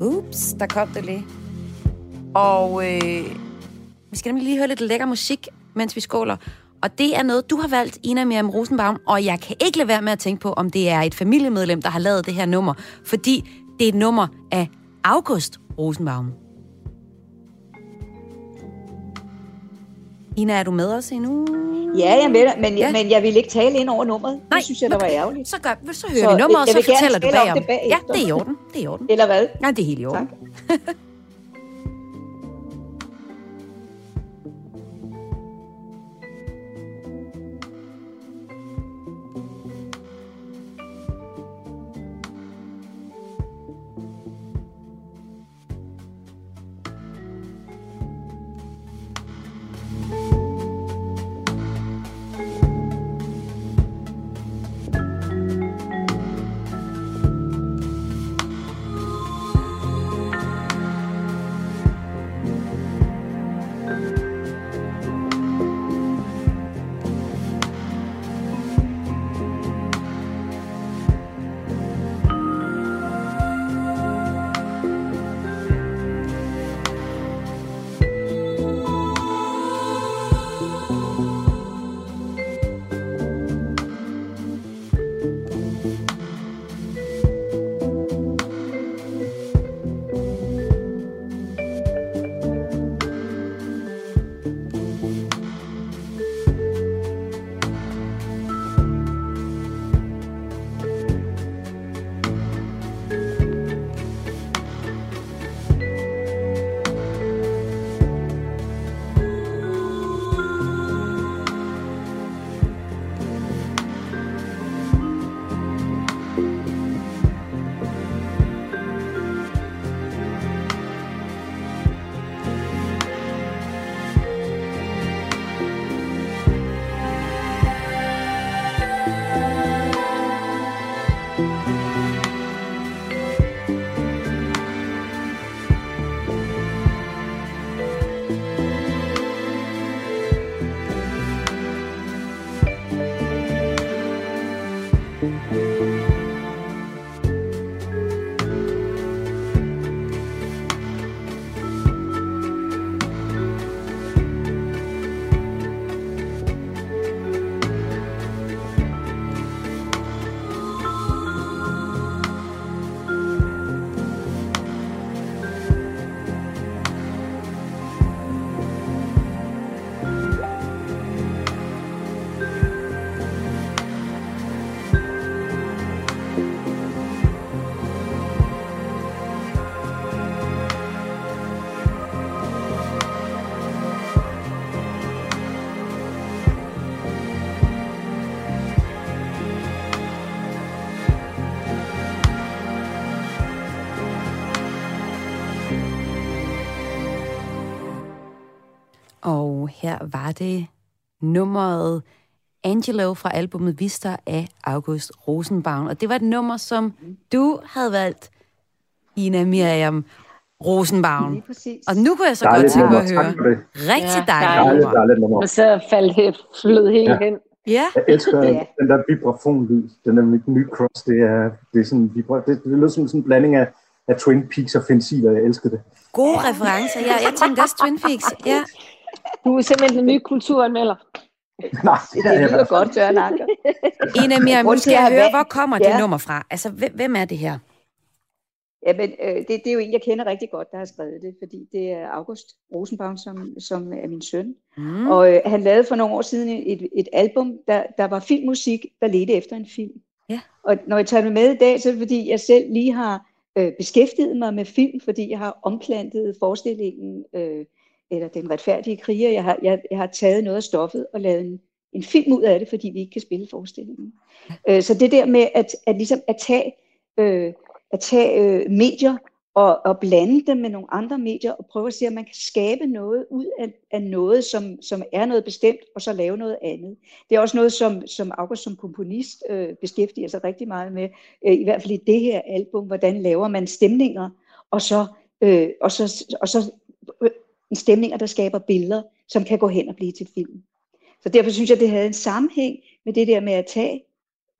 Ups, der kom det lige. Og øh, vi skal nemlig lige høre lidt lækker musik, mens vi skåler. Og det er noget, du har valgt, Ina Miriam Rosenbaum, og jeg kan ikke lade være med at tænke på, om det er et familiemedlem, der har lavet det her nummer, fordi det er et nummer af August Rosenbaum. Ina, er du med os endnu? Ja, jeg er med dig, men, ja. men jeg vil ikke tale ind over nummeret. Nej, det synes jeg, der var ærgerligt. Så, gør, så hører så, vi nummeret, og så fortæller du bagom. Bag ja, det er i orden. Det er i orden. Eller hvad? Nej, det er helt i orden. Tak. *laughs* her var det nummeret Angelo fra albumet Vista af August Rosenbaum. Og det var et nummer, som du havde valgt, Ina Miriam Rosenbaum. Lige præcis. Og nu kunne jeg så Dejligt godt tænke mig at høre. Rigtig Ja, dejligt Dejligt, nummer. dejligt nummer. Og så faldt det flød helt Ja. hen. Ja, Jeg elsker *laughs* Ja. den der vibrafonlyd. Den der ny cross, det er, det er sådan, vibra, det, det lyder som sådan en blanding af, af Twin Peaks og Fensiler. Jeg elsker det. gode referencer. Ja, jeg tænkte også Twin Peaks. Ja. Du er simpelthen den nye kulturanmelder. *laughs* Nej, det er Det lyder godt, Søren Anker. Ina Miriam, nu Grunden skal jeg høre, hvor kommer Ja. det nummer fra? Altså, hvem, hvem er det her? Ja, men øh, det, det er jo en, jeg kender rigtig godt, der har skrevet det, fordi det er August Rosenbaum, som, som er min søn. Mm. Og øh, han lavede for nogle år siden et, et album, der, der var filmmusik, der ledte efter en film. Ja. Og når jeg tager det med i dag, så er det fordi, jeg selv lige har øh, beskæftiget mig med film, fordi jeg har omplantet forestillingen, øh, eller Den retfærdige kriger. Jeg har, jeg, jeg har taget noget af stoffet og lavet en, en film ud af det, fordi vi ikke kan spille forestillingen. Øh, så det der med at, at, ligesom at tage, øh, at tage øh, medier og, og blande dem med nogle andre medier og prøve at se, om man kan skabe noget ud af, af noget, som, som er noget bestemt, og så lave noget andet. Det er også noget, som, som August som komponist øh, beskæftiger sig rigtig meget med, øh, i hvert fald i det her album, hvordan laver man stemninger, og så, øh, og så, og så øh, stemninger, der skaber billeder, som kan gå hen og blive til film. Så derfor synes jeg, det havde en sammenhæng med det der med at tage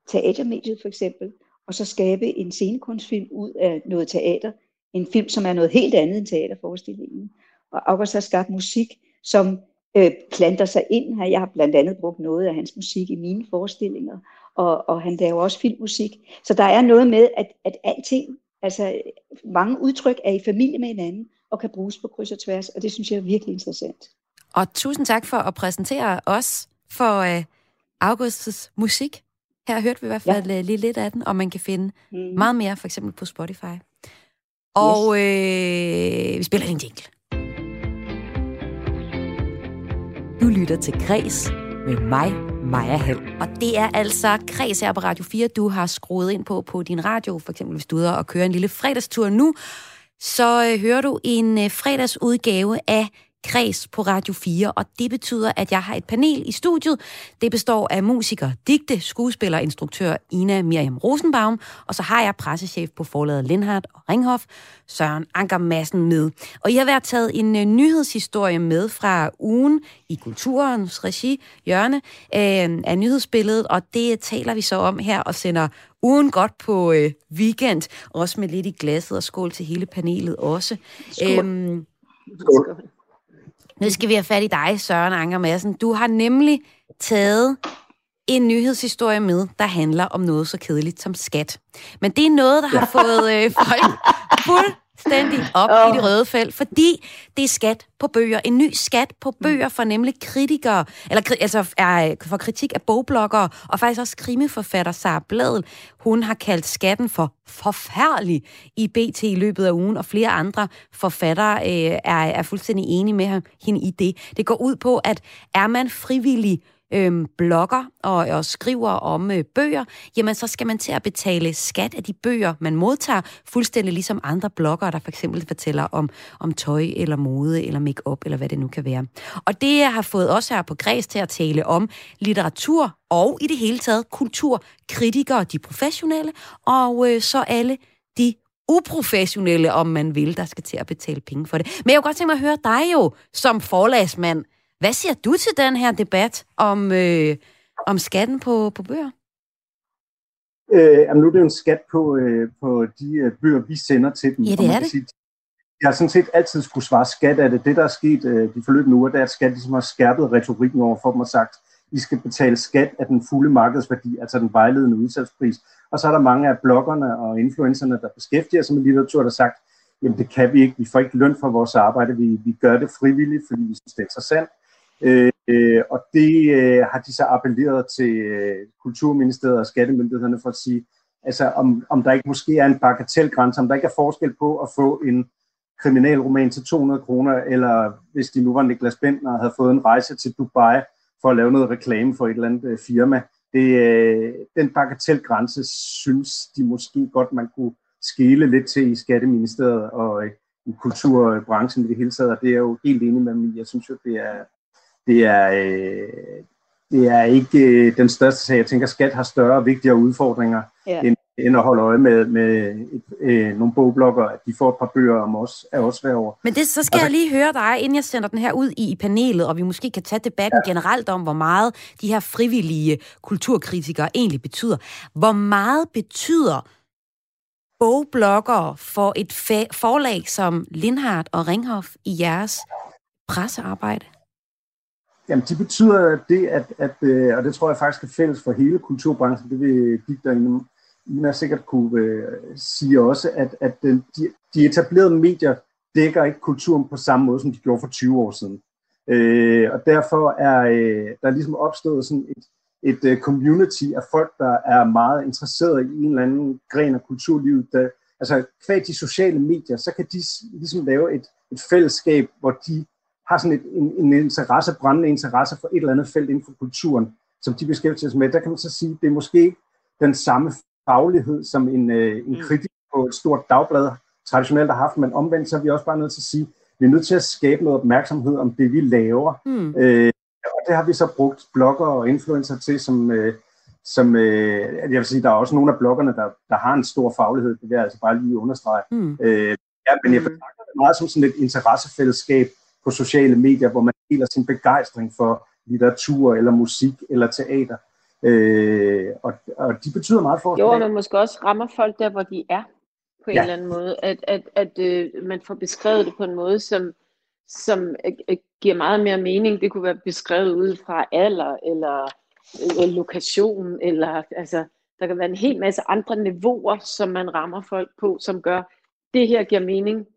teatermediet for eksempel, og så skabe en scenekunstfilm ud af noget teater, en film, som er noget helt andet end teaterforestillingen. Og August har skabt musik, som øh, planter sig ind her. Jeg har blandt andet brugt noget af hans musik i mine forestillinger, og, og han laver også filmmusik. Så der er noget med, at, at alting, altså mange udtryk er i familie med hinanden, og kan bruges på kryds og tværs, og det synes jeg er virkelig interessant. Og tusind tak for at præsentere os for øh, Augustus musik. Her hørte vi i hvert fald ja. lige lidt af den, og man kan finde Mm. meget mere, for eksempel på Spotify. Og øh, vi spiller en jingle. Du lytter til Græs med mig, Maja Hall. Og det er altså Græs her på Radio 4, du har skruet ind på på din radio. For eksempel hvis du er og kører en lille fredagstur nu, så øh, hører du en øh, fredagsudgave af Kreds på Radio 4, og det betyder, at jeg har et panel i studiet. Det består af musiker, digte, skuespiller og instruktør Ina Miriam Rosenbaum, og så har jeg pressechef på forlaget Lindhardt og Ringhof, Søren Anker Madsen med. Og I har været taget en uh, nyhedshistorie med fra ugen i Kulturens regi, hjørne øh, af nyhedsbilledet, og det taler vi så om her og sender ugen godt på øh, weekend, også med lidt i glasset, og skål til hele panelet også. Skål. Øhm, Skål. Nu skal vi have fat i dig, Søren Anker Madsen. Du har nemlig taget en nyhedshistorie med, der handler om noget så kedeligt som skat. Men det er noget, der har fået øh, folk *laughs* fuldstændig op oh. i det røde felt, fordi det er skat på bøger. En ny skat på bøger for nemlig kritikere, eller altså er, for kritik af bogbloggere, og faktisk også krimiforfatter Sara Bladel. Hun har kaldt skatten for forfærdelig i BT i løbet af ugen, og flere andre forfattere øh, er, er fuldstændig enige med hende i det. Det går ud på, at er man frivillig øh, blogger og, og skriver om øh, bøger, jamen så skal man til at betale skat af de bøger, man modtager, fuldstændig ligesom andre bloggere, der for eksempel fortæller om, om tøj eller mode eller makeup eller hvad det nu kan være. Og det har fået os her på Græs til at tale om litteratur og i det hele taget kulturkritikere, de professionelle, og øh, så alle de uprofessionelle, om man vil, der skal til at betale penge for det. Men jeg kunne godt tænke mig at høre dig jo, som forlagsmand. Hvad siger du til den her debat om, øh, om skatten på, på bøger? Øh, jamen nu er det jo en skat på, øh, på de øh, bøger, vi sender til dem. Ja, det er det. Sige, jeg har sådan set altid skulle svare skat af det. Det, der er sket øh, de forløbende uger, det er, at skat ligesom har skærpet retorikken over for dem og sagt, I skal betale skat af den fulde markedsværdi, altså den vejledende udsalgspris. Og så er der mange af bloggerne og influencerne, der beskæftiger sig med litteratur, der har sagt, jamen det kan vi ikke, vi får ikke løn for vores arbejde, vi, vi gør det frivilligt, fordi vi synes, det er interessant. Øh, øh, og det øh, har de så appelleret til øh, Kulturministeriet og Skattemyndighederne for at sige, altså om, om der ikke måske er en bagatelgrænse, om der ikke er forskel på at få en kriminalroman til 200 kroner, eller hvis de nu var Niklas Bentner og havde fået en rejse til Dubai for at lave noget reklame for et eller andet øh, firma. Det, øh, den bagatelgrænse synes de måske godt, man kunne skele lidt til i Skatteministeriet og øh, i kulturbranchen i det hele taget, og det er jo helt enig med mig. Jeg synes jo, det er, det er, øh, det er ikke øh, den største sag. Jeg tænker, at skat har større og vigtigere udfordringer, ja. end, end at holde øje med, med øh, nogle bogblokker, at de får et par bøger om os, af os hver år. Men det, så skal altså, jeg lige høre dig, inden jeg sender den her ud i, i panelet, og vi måske kan tage debatten ja. generelt om, hvor meget de her frivillige kulturkritikere egentlig betyder. Hvor meget betyder bogbloggere for et forlag som Lindhardt og Ringhof i jeres pressearbejde? Jamen, de betyder det, at, at øh, og det tror jeg faktisk er fælles for hele kulturbranchen, det vil digter Ina sikkert kunne øh, sige også, at, at de, de etablerede medier dækker ikke kulturen på samme måde, som de gjorde for 20 år siden. Øh, og derfor er øh, der er ligesom opstået sådan et, et uh, community af folk, der er meget interesseret i en eller anden gren af kulturlivet. Der, altså, kvad de sociale medier, så kan de ligesom lave et, et fællesskab, hvor de har sådan et, en, en interesse, brændende interesse for et eller andet felt inden for kulturen, som de beskæftiger sig med, der kan man så sige, det er måske ikke den samme faglighed, som en, øh, en mm. kritik på et stort dagblad traditionelt har haft, men omvendt så er vi også bare nødt til at sige, vi er nødt til at skabe noget opmærksomhed om det, vi laver. Mm. Øh, og det har vi så brugt blogger og influencer til, som, øh, som øh, jeg vil sige, der er også nogle af bloggerne, der, der har en stor faglighed, det vil jeg altså bare lige understrege. Mm. Øh, ja, men jeg mm. betragter det meget som sådan et interessefællesskab, på sociale medier, hvor man deler sin begejstring for litteratur eller musik eller teater. Øh, og, og de betyder meget for os. Jo, og man måske også rammer folk der, hvor de er på en ja. eller anden måde. At, at, at øh, man får beskrevet det på en måde, som, som øh, giver meget mere mening. Det kunne være beskrevet ud fra alder eller øh, lokation, eller altså, der kan være en hel masse andre niveauer, som man rammer folk på, som gør, det her giver mening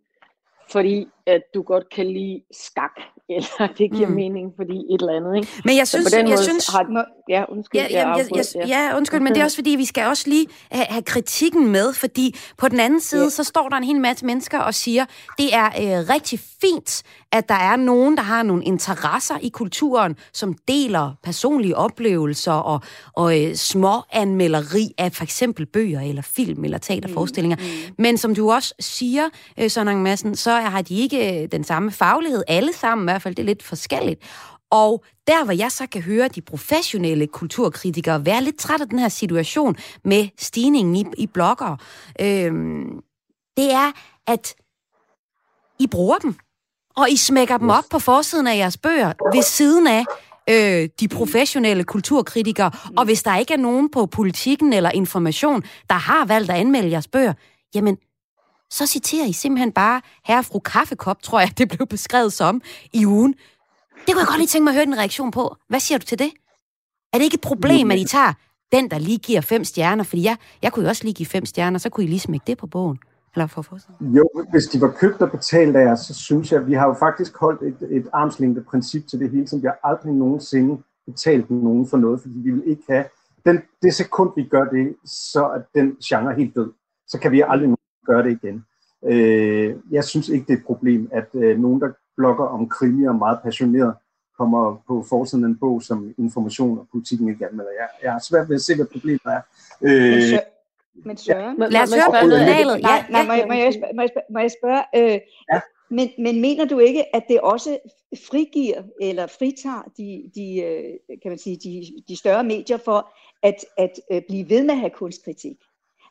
fordi at du godt kan lide skak, eller det giver mm. mening, fordi et eller andet. Ikke? Men jeg synes, jeg synes, har, ja, undskyld, ja, ja, jeg, jeg, jeg, ja, undskyld, men det er også fordi, vi skal også lige have, have kritikken med, fordi på den anden side, ja. så står der en hel masse mennesker og siger, det er øh, rigtig fint, at der er nogen, der har nogle interesser i kulturen, som deler personlige oplevelser og, og øh, små anmelderi af for eksempel bøger eller film eller teaterforestillinger. Mm. Mm. Men som du også siger, øh, Søren Madsen, så har de ikke øh, den samme faglighed. Alle sammen hvert fald, det er lidt forskelligt. Og der, hvor jeg så kan høre de professionelle kulturkritikere være lidt træt af den her situation med stigningen i, i blogger, øh, det er, at I bruger dem og I smækker dem op på forsiden af jeres bøger ved siden af øh, de professionelle kulturkritikere. Og hvis der ikke er nogen på politikken eller information, der har valgt at anmelde jeres bøger, jamen, så citerer I simpelthen bare herre og fru Kaffekop, tror jeg, *laughs* det blev beskrevet som, i ugen. Det kunne jeg godt lige tænke mig at høre en reaktion på. Hvad siger du til det? Er det ikke et problem, at I tager den, der lige giver fem stjerner? Fordi jeg, jeg kunne jo også lige give fem stjerner, så kunne I lige smække det på bogen. Eller for at Jo, hvis de var købt og betalt af os, så synes jeg, at vi har jo faktisk holdt et, et armslængde princip til det hele, som vi har aldrig nogensinde betalt nogen for noget, fordi vi vil ikke have, den, det sekund vi gør det, så er den genre helt død. Så kan vi aldrig gøre det igen. Øh, jeg synes ikke, det er et problem, at øh, nogen, der blogger om krimier meget passioneret, kommer på forsiden af en bog, som information og politikken ikke anmelder. Jeg, jeg har svært ved at se, hvad problemet er. Øh, men Søren... Ja. Lad os høre på noget Nej, nej, må, jeg, må, jeg spørge, må, jeg spørge, øh, ja. men, men mener du ikke, at det også frigiver eller fritager de, de, øh, kan man sige, de, de større medier for at, at øh, blive ved med at have kunstkritik?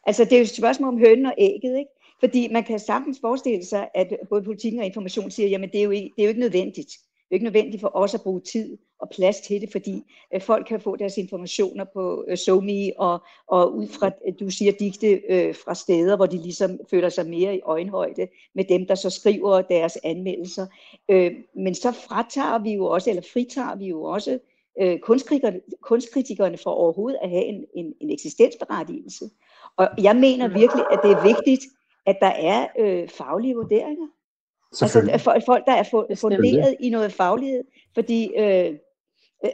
Altså, det er jo et spørgsmål om hønnen og ægget, ikke? Fordi man kan sagtens forestille sig, at både politikken og information siger, jamen det er jo ikke, det er jo ikke nødvendigt. Det er ikke nødvendigt for os at bruge tid og plads til det, fordi øh, folk kan få deres informationer på øh, SoMe og, og ud fra, øh, du siger digte øh, fra steder, hvor de ligesom føler sig mere i øjenhøjde med dem, der så skriver deres anmeldelser. Øh, men så fratager vi jo også, eller fritager vi jo også øh, kunstkritikerne, kunstkritikerne for overhovedet at have en, en, en eksistensberettigelse. Og jeg mener virkelig, at det er vigtigt, at der er øh, faglige vurderinger. Altså at folk, der er funderet i noget faglighed, fordi, øh, øh,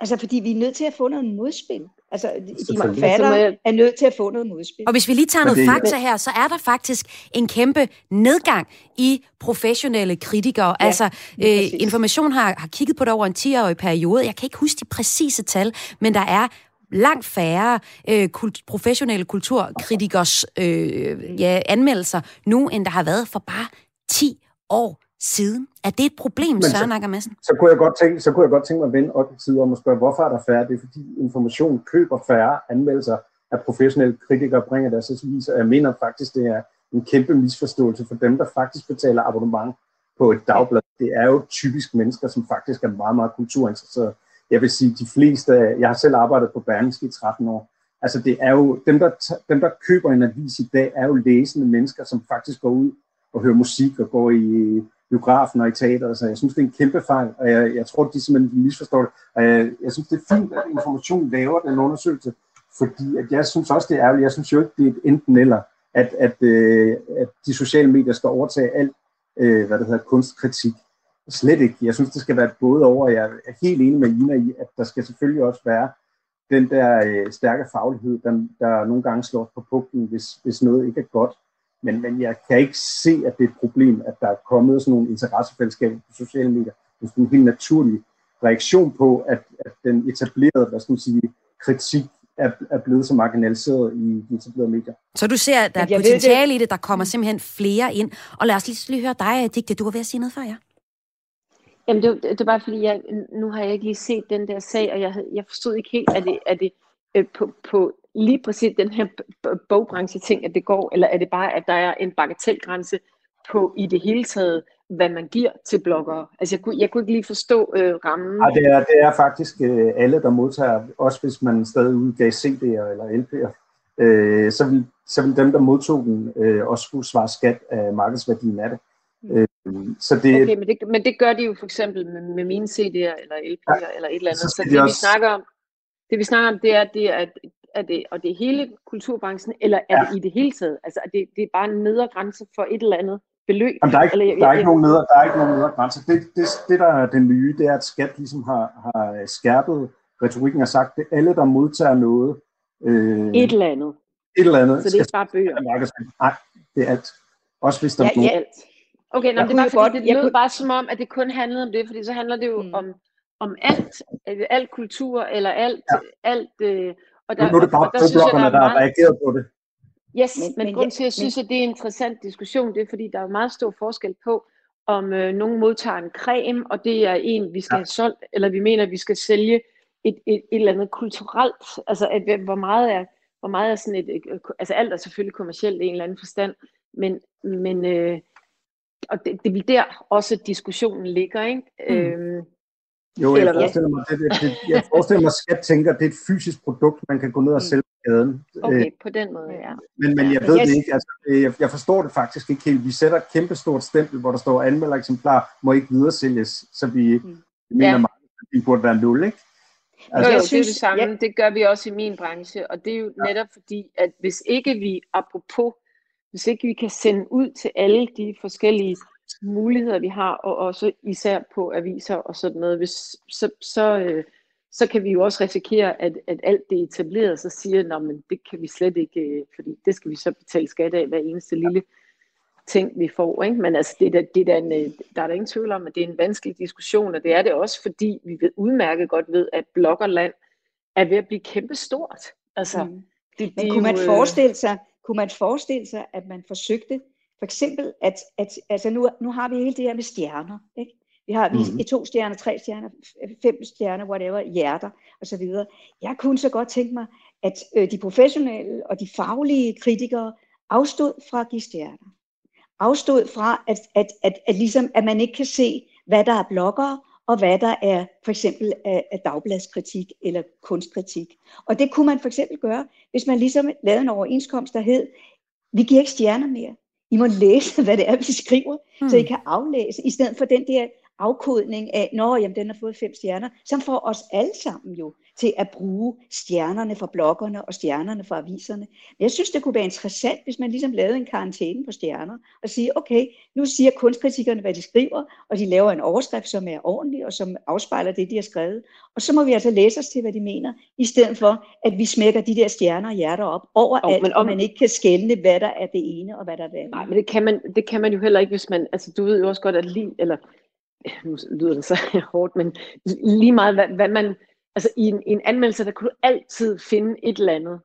altså fordi vi er nødt til at få noget modspil. Altså, de forfattere er nødt til at få noget modspil. Og hvis vi lige tager noget fakta her, så er der faktisk en kæmpe nedgang i professionelle kritikere. Ja, altså, øh, Information har, har kigget på det over en 10-årig periode. Jeg kan ikke huske de præcise tal, men der er langt færre øh, kult, professionelle kulturkritikers øh, ja, anmeldelser nu, end der har været for bare 10 år siden. Er det et problem, Men Søren Akker Madsen? Så, så, kunne jeg godt tænke, så kunne jeg godt tænke mig at vende op tid om at spørge, hvorfor er der færre? Det er fordi information køber færre anmeldelser af professionelle kritikere bringer deres aviser. Jeg mener faktisk, det er en kæmpe misforståelse for dem, der faktisk betaler abonnement på et dagblad. Det er jo typisk mennesker, som faktisk er meget, meget kulturinteresserede jeg vil sige, de fleste, jeg har selv arbejdet på Berlingske i 13 år, altså det er jo, dem der, dem der køber en avis i dag, er jo læsende mennesker, som faktisk går ud og hører musik og går i biografen og i teater. Så jeg synes, det er en kæmpe fejl, og jeg, jeg tror, de simpelthen misforstår det. Og jeg, jeg synes, det er fint, at information laver den undersøgelse, fordi at jeg synes også, det er ærgerligt. Jeg synes jo ikke, det er et enten eller, at, at, øh, at de sociale medier skal overtage alt, øh, hvad det hedder, kunstkritik. Slet ikke. Jeg synes, det skal være et både over. Jeg er helt enig med Ina i, at der skal selvfølgelig også være den der øh, stærke faglighed, der, der nogle gange slår på pukten, hvis, hvis noget ikke er godt. Men, men jeg kan ikke se, at det er et problem, at der er kommet sådan nogle interessefællesskaber på sociale medier. Det er en helt naturlig reaktion på, at, at den etablerede, hvad skal man sige, kritik er, er blevet så marginaliseret i de etablerede medier. Så du ser, at der er potentiale i det, der kommer simpelthen flere ind. Og lad os lige, lige høre dig, Digte. Du var ved at sige noget før, ja? Jamen, det, det er bare fordi, jeg, nu har jeg ikke lige set den der sag, og jeg, jeg forstod ikke helt, at det, er det øh, på, på lige præcis den her bogbranche ting, at det går, eller er det bare, at der er en bagatelgrænse på i det hele taget, hvad man giver til bloggere? Altså, jeg kunne, jeg kunne ikke lige forstå øh, rammen. Nej, det, er, det er faktisk øh, alle, der modtager, også hvis man stadig udgav CD'er eller LP'er, øh, så, vil, så vil dem, der modtog den, øh, også skulle svare skat af markedsværdien af det. Øh, så det, okay, men det, men det gør de jo for eksempel med, med mine CD'er eller LP'er ja, eller et eller andet. Så, så det, også... vi snakker om, det vi snakker om, det er, det er, at er det, og det er hele kulturbranchen, eller er ja. det i det hele taget? Altså, er det, det er bare en nedre grænse for et eller andet beløb? Jamen, der er ikke, eller, der er ikke nogen nedre, der er ikke nogen nedre grænse. Det, det, det, der er det nye, det er, at skat ligesom har, har skærpet retorikken og sagt, det er alle, der modtager noget. Øh, et eller andet. Et eller andet. Så det er bare bøger? Nej, det er alt. Også hvis der ja, er nogen. Alt. Okay, nå, det var fordi, det lød kunne... bare som om, at det kun handlede om det, fordi så handler det jo mm. om, om alt, øh, alt kultur, eller alt, ja. alt øh, og der, nu er det bare bogbloggerne, der, der har reageret på det. Yes, men, men, men grund til, at jeg synes, at det er en interessant diskussion, det er, fordi der er meget stor forskel på, om øh, nogen modtager en creme, og det er en, vi skal ja. have solgt, eller vi mener, at vi skal sælge et, et, et eller andet kulturelt, altså at, hvor meget er, hvor meget er sådan et, et, altså alt er selvfølgelig kommercielt i en eller anden forstand, men, men øh, og det, det er der også diskussionen ligger, ikke? Mm. Øhm, jo, jeg forestiller, mig, det, det, det, jeg forestiller mig, at skat tænker, at det er et fysisk produkt, man kan gå ned og mm. sælge på gaden. Okay, på den måde, ja. Men, men jeg ved det ikke. Altså, jeg, jeg forstår det faktisk ikke helt. Vi sætter et kæmpe stort stempel, hvor der står anmelder eksemplar, må ikke videresælges, så vi mm. mener ja. meget, at det burde være nul, ikke? Altså, jo, jo, det er det samme. Ja. Det gør vi også i min branche, og det er jo netop fordi, at hvis ikke vi, apropos hvis ikke vi kan sende ud til alle de forskellige muligheder, vi har, og også især på aviser og sådan noget, hvis, så, så, øh, så kan vi jo også risikere, at, at alt det etableret, så siger, at det kan vi slet ikke, øh, fordi det skal vi så betale skat af hver eneste lille ting, vi får. Ikke? Men altså, det er, det er en, øh, der er der ingen tvivl om, at det er en vanskelig diskussion, og det er det også, fordi vi ved, udmærket godt ved, at bloggerland er ved at blive kæmpestort. Altså, mm. det, Men kunne man øh, forestille sig, kunne man forestille sig, at man forsøgte, for eksempel, at, at altså nu, nu har vi hele det her med stjerner, ikke? Vi har mm-hmm. to stjerner, tre stjerner, fem stjerner, whatever, hjerter osv. Jeg kunne så godt tænke mig, at øh, de professionelle og de faglige kritikere afstod fra at give stjerner. Afstod fra, at, at, at, at, ligesom, at man ikke kan se, hvad der er bloggere, og hvad der er for eksempel af, af dagbladskritik eller kunstkritik. Og det kunne man for eksempel gøre, hvis man ligesom lavede en overenskomst, der hed, vi giver ikke stjerner mere. I må læse, hvad det er, vi skriver, hmm. så I kan aflæse, i stedet for den der afkodning af, når jamen, den har fået fem stjerner, som får os alle sammen jo til at bruge stjernerne fra bloggerne og stjernerne fra aviserne. Jeg synes, det kunne være interessant, hvis man ligesom lavede en karantæne på stjerner, og sige, okay, nu siger kunstkritikerne, hvad de skriver, og de laver en overskrift, som er ordentlig, og som afspejler det, de har skrevet. Og så må vi altså læse os til, hvad de mener, i stedet for, at vi smækker de der stjerner og hjerter op overalt, oh, men om... og man ikke kan skælne, hvad der er det ene, og hvad der er det andet. Nej, men det kan man, det kan man jo heller ikke, hvis man, altså du ved jo også godt, at lige, eller nu lyder det så *laughs* hårdt, men lige meget, hvad, hvad man, altså i en, i en anmeldelse, der kunne du altid finde et eller andet,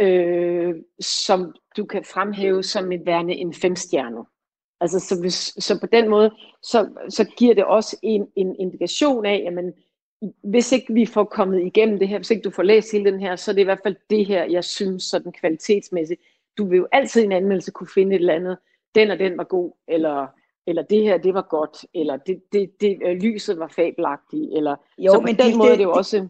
øh, som du kan fremhæve som et værende en femstjerne. Altså, så, hvis, så på den måde, så, så giver det også en, en indikation af, at hvis ikke vi får kommet igennem det her, hvis ikke du får læst hele den her, så er det i hvert fald det her, jeg synes, sådan kvalitetsmæssigt. Du vil jo altid i en anmeldelse kunne finde et eller andet, den og den var god, eller eller det her, det var godt, eller det, det, det, øh, lyset var fabelagtigt, eller jo, så men den måde det, det jo også...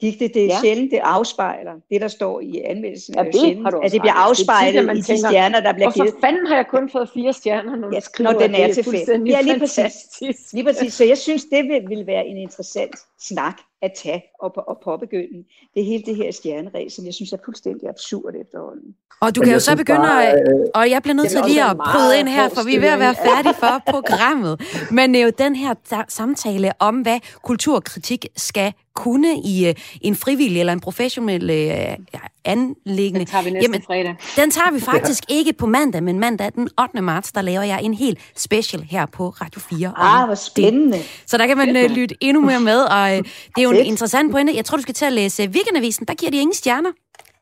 Det, det, det er ja. sjældent, det afspejler det, der står i anmeldelsen. Ja, det sjældent, har du at det bliver afspejlet det, i de tænker, stjerner, der bliver givet. Og for fanden har jeg kun fået fire stjerner, når, ja, skriver, når den er, er tilfældig. Ja, lige præcis. lige præcis. Så jeg synes, det vil, vil være en interessant snak at tage og, og påbegynde. Det er hele det her stjerneræs, som jeg synes er fuldstændig absurd efterhånden. Og du kan jo så begynde bare, at... Øh, og jeg bliver nødt til lige at bryde ind her, for vi er ved at være færdige for *laughs* programmet. Men det er jo den her samtale om, hvad kulturkritik skal kunne i uh, en frivillig eller en professionel uh, anlæggende. Den tager vi næste Jamen, fredag. Den tager vi faktisk ja. ikke på mandag, men mandag den 8. marts, der laver jeg en helt special her på Radio 4. Ah, hvor spændende. Det. Så der kan man uh, lytte endnu mere med, og uh, det er jo en interessant pointe. Jeg tror, du skal til at læse Weekendavisen. Der giver de ingen stjerner.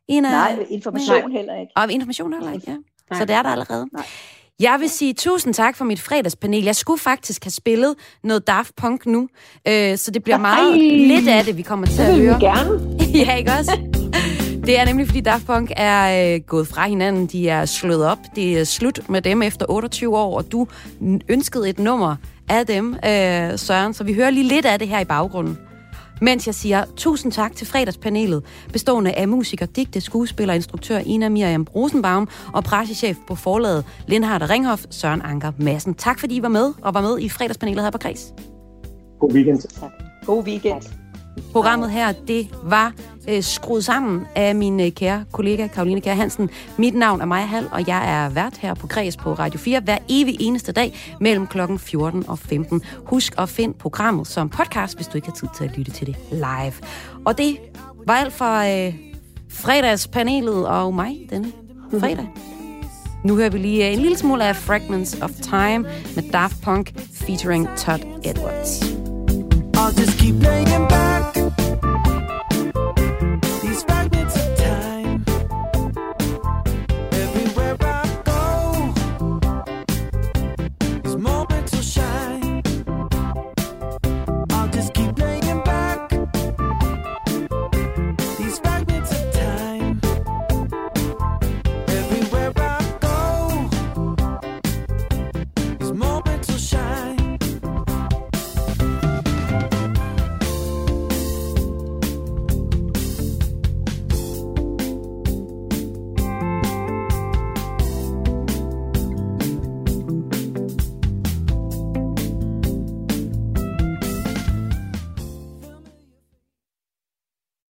En, Nej, information nej. heller ikke. Og information heller ikke, ja. Nej. Så det er der allerede. Nej. Jeg vil sige tusind tak for mit fredagspanel. Jeg skulle faktisk have spillet noget Daft Punk nu, øh, så det bliver meget Ej. lidt af det, vi kommer til at høre. Det gerne. *laughs* ja, ikke også? Det er nemlig, fordi Daft Punk er øh, gået fra hinanden. De er slået op. Det er slut med dem efter 28 år, og du ønskede et nummer af dem, øh, Søren. Så vi hører lige lidt af det her i baggrunden. Mens jeg siger tusind tak til fredagspanelet, bestående af musiker, digte, skuespiller, instruktør Ina Miriam Rosenbaum og pressechef på forlaget Lindhardt Ringhof, Søren Anker Madsen. Tak fordi I var med og var med i fredagspanelet her på Kreds. God weekend. God weekend. Programmet her, det var øh, skruet sammen af min øh, kære kollega Karoline Kjær Hansen. Mit navn er Maja Hall, og jeg er vært her på Græs på Radio 4 hver evig eneste dag mellem klokken 14 og 15. Husk at finde programmet som podcast, hvis du ikke har tid til at lytte til det live. Og det var alt fra øh, fredagspanelet og mig denne fredag. Nu hører vi lige øh, en lille smule af Fragments of Time med Daft Punk featuring Todd Edwards. I'll just keep laying back.